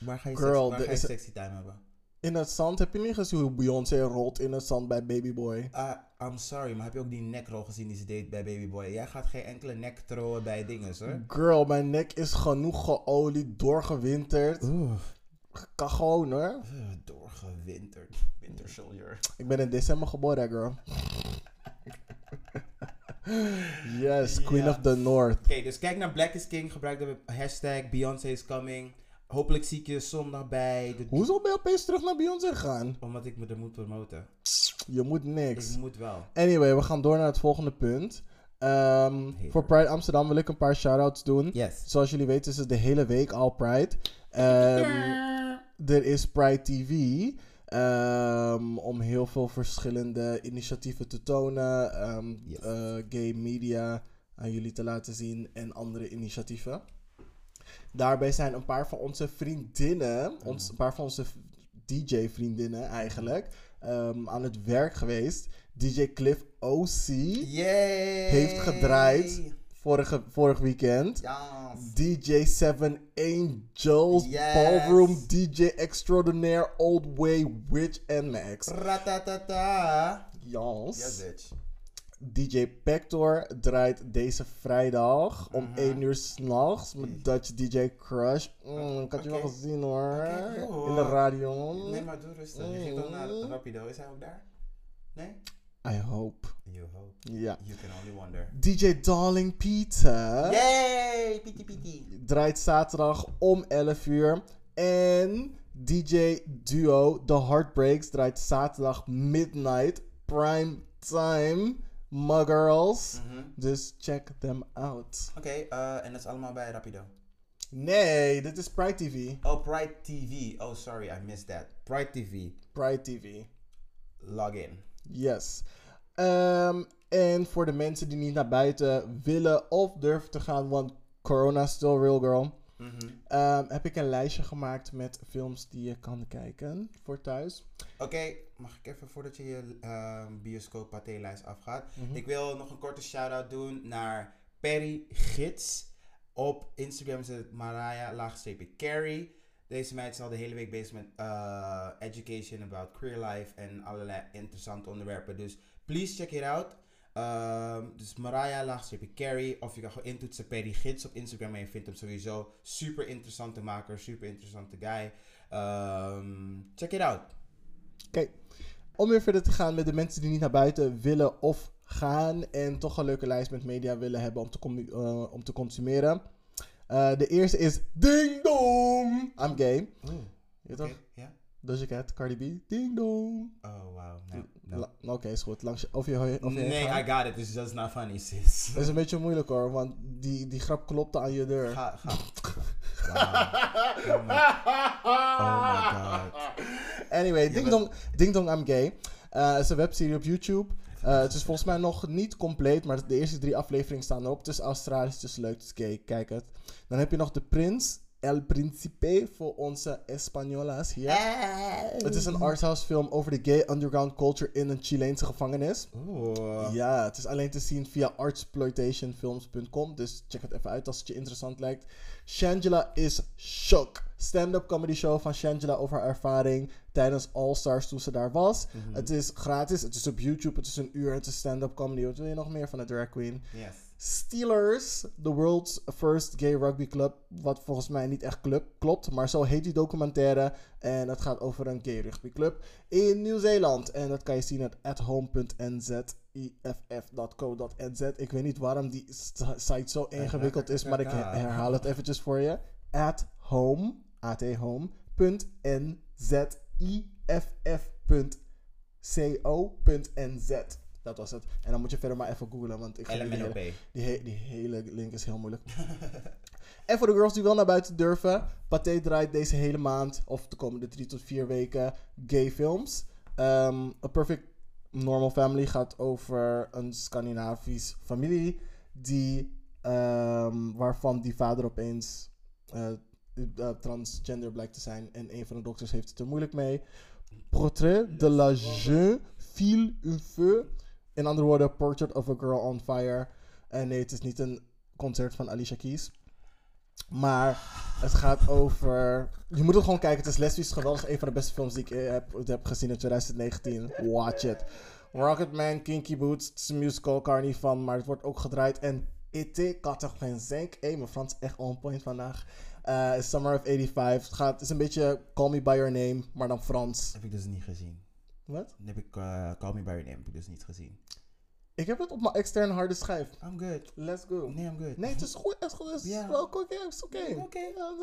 Waar ga je, Girl, seks, waar ga je sexy time hebben? In het zand heb je niet gezien hoe Beyoncé rolt in het zand bij Baby Boy. Ah, I'm sorry, maar heb je ook die nekrol gezien die ze deed bij Baby Boy? Jij gaat geen enkele nek trowen bij dinges, hoor. Girl, mijn nek is genoeg geolied, doorgewinterd. Gewoon hoor. uh, doorgewinterd. Winter Soldier. Ik ben in december geboren, girl. yes, Queen Ja. of the North. Oké, dus kijk naar Black is King, gebruik de hashtag Beyoncé is coming. Hopelijk zie ik je zondag bij de... Hoezo ben je opeens terug naar Beyoncé gegaan? Omdat ik me er moet promoten. Je moet niks. Ik moet wel. Anyway, we gaan door naar het volgende punt. Ehm, voor Pride Amsterdam wil ik een paar shout-outs doen. Yes. Zoals jullie weten is het de hele week al Pride. Ehm, er is Pride TV. ehm, om heel veel verschillende initiatieven te tonen. ehm, Yes. eh, gay media aan jullie te laten zien. En andere initiatieven. Daarbij zijn een paar van onze vriendinnen. Ons, een paar van onze DJ-vriendinnen eigenlijk. ehm, aan het werk geweest. DJ Cliff OC. Yay! Heeft gedraaid. Vorige, vorig weekend. Yes. DJ Seven Angels, Yes. Ballroom, DJ Extraordinaire, Old Way, Witch en Max. Ratatata. Yes. Yes, bitch. DJ Pector draait deze vrijdag om Mhm. 1 uur s'nachts met Dutch DJ Crush. Mm, ik had je wel gezien hoor. In de radio. Nee, maar doe rustig. Je ging toch naar Mm. Rapido. Is hij ook daar? Nee? I hope. You hope. Ja. You can only wonder. DJ Darling Peter Yay! Piti piti. draait zaterdag om 11 uur. En DJ Duo The Heartbreaks draait zaterdag midnight prime time. My girls. Mhm. Dus check them out. Oké, eh, en dat is allemaal bij Rapido. Nee, dit is Pride TV. Oh, Pride TV. Oh, sorry, I missed that. Pride TV. Pride TV. Log in. Yes. Ehm, en voor de mensen die niet naar buiten willen of durven te gaan, want corona is still real girl. Mhm. ehm, heb ik een lijstje gemaakt met films die je kan kijken voor thuis. Oké, mag ik even voordat je je ehm bioscoop patélijst afgaat? Mhm. Ik wil nog een korte shout-out doen naar Perry Gids. Op Instagram is het Mariah laagstreepje Carrie. Deze meid is al de hele week bezig met eh, education about queer life en allerlei interessante onderwerpen. Dus please check it out. Ehm, dus Mariah laagstreepje Carrie. Of je kan gewoon intoetsen Perry Gids op Instagram en je vindt hem sowieso super interessante maker, super interessante guy. Ehm, check it out. Oké, om weer verder te gaan met de mensen die niet naar buiten willen of gaan en toch een leuke lijst met media willen hebben om te, eh, om te consumeren. Eh, de eerste is Ding Dong! I'm gay. Oeh, Je toch? ja. Doja Cat, Cardi B, Ding Dong. Oh, wow. No, no. La- Oké, is goed. Langs je, of je, of je Nee. I got it. It's just not funny, sis. Dat is een beetje moeilijk hoor, want die, die grap klopte aan je deur. Ga, ga. Wow. Oh, my, oh my god. Anyway, Ding Dong, Ding Dong I'm Gay. Eh, het is een webserie op YouTube. Eh, het is volgens mij nog niet compleet, maar de eerste drie afleveringen staan erop. Het is Australisch, het is leuk, het is gay, kijk het. Dan heb je nog De Prins, El Principe, voor onze Españolas hier. Het is een arthouse film over de gay underground culture in een Chileense gevangenis. Ja, het is alleen te zien via artsploitationfilms.com. Dus check het even uit als het je interessant lijkt. Shangela is shook. stand-up comedy show van Shangela over haar ervaring tijdens All Stars toen ze daar was. Mhm. Het is gratis, het is op YouTube, het is een uur, het is stand-up comedy. Wat wil je nog meer van de drag queen? Yes. Steelers, the world's first gay rugby club. Wat volgens mij niet echt club, klopt, maar zo heet die documentaire. En het gaat over een gay rugbyclub in Nieuw-Zeeland. En dat kan je zien op athome.nz, iff.co.nz. Ik weet niet waarom die site zo ingewikkeld is, maar ik her- herhaal het eventjes voor je. At home, at home, punt nz, iff.co.nz. Dat was het. En dan moet je verder maar even googlen, want ik die hele, die, die hele link is heel moeilijk. [laughs] en voor de girls die wel naar buiten durven, Pathé draait deze hele maand, of de komende drie tot vier weken, gay films. Ehm, A Perfect Normal Family gaat over een Scandinavisch familie, die, ehm, waarvan die vader opeens eh, eh, transgender blijkt te zijn. En een van de dokters heeft het er moeilijk mee. Portrait de la jeune fille un feu. In andere woorden, Portrait of a Girl on Fire. En nee, het is niet een concert van Alicia Keys. Maar het gaat over. Je moet het gewoon kijken. Het is lesbisch geweldig. Een van de beste films die ik eh, heb, heb gezien in 2019. Watch it. Rocketman, Kinky Boots. Het is een musical, niet van. Maar het wordt ook gedraaid. En E.T. ik had toch geen zink. Hé, mijn Frans echt on point vandaag. Eh, Summer of 85. Het, gaat, het is een beetje Call Me By Your Name, maar dan Frans. Heb ik dus niet gezien. Wat? Dan heb ik uh, Call Me By Your Name heb ik dus niet gezien. Ik heb het op mijn externe harde schijf. I'm good. Let's go. Nee, I'm good. Nee, het is goed. Het is goed. Het is wel oké. Het is oké. Oké.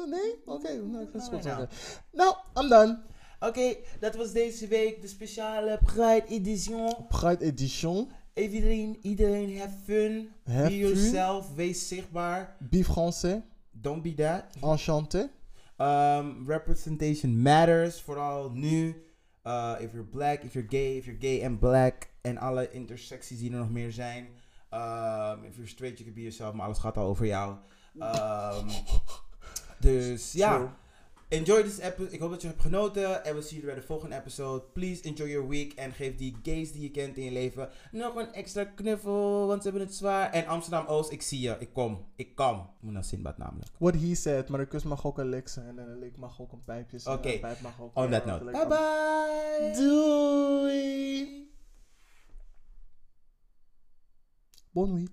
Nee? Oké. Nou, vind het goed. Nou, oké. Nou, I'm done. Oké, dat was deze week de speciale Pride Edition. Pride Edition. Iedereen, iedereen have fun. Have Be fun. yourself. Wees zichtbaar. Be français. Don't be that. Enchanté. Um, representation matters, vooral nu. Uh, if you're black, if you're gay, if you're gay and black. En alle intersecties die er nog meer zijn. Um, if you're straight, you can be yourself. Maar alles gaat al over jou. Um, [laughs] dus ja. Enjoy this episode. Ik hoop dat je hebt genoten. En we zien jullie bij de volgende episode. Please enjoy your week. En geef die gays die je kent in je leven nog een extra knuffel. Want ze hebben het zwaar. En Amsterdam Oost, ik zie je. Ik kom. Ik kom. Ik moet naar Sinbad namelijk. What he said. Maar een kus mag ook een lik zijn. En een lik mag ook een pijpje zijn. Oké. Ook On that note. Bye bye. Doei. Bon nuit.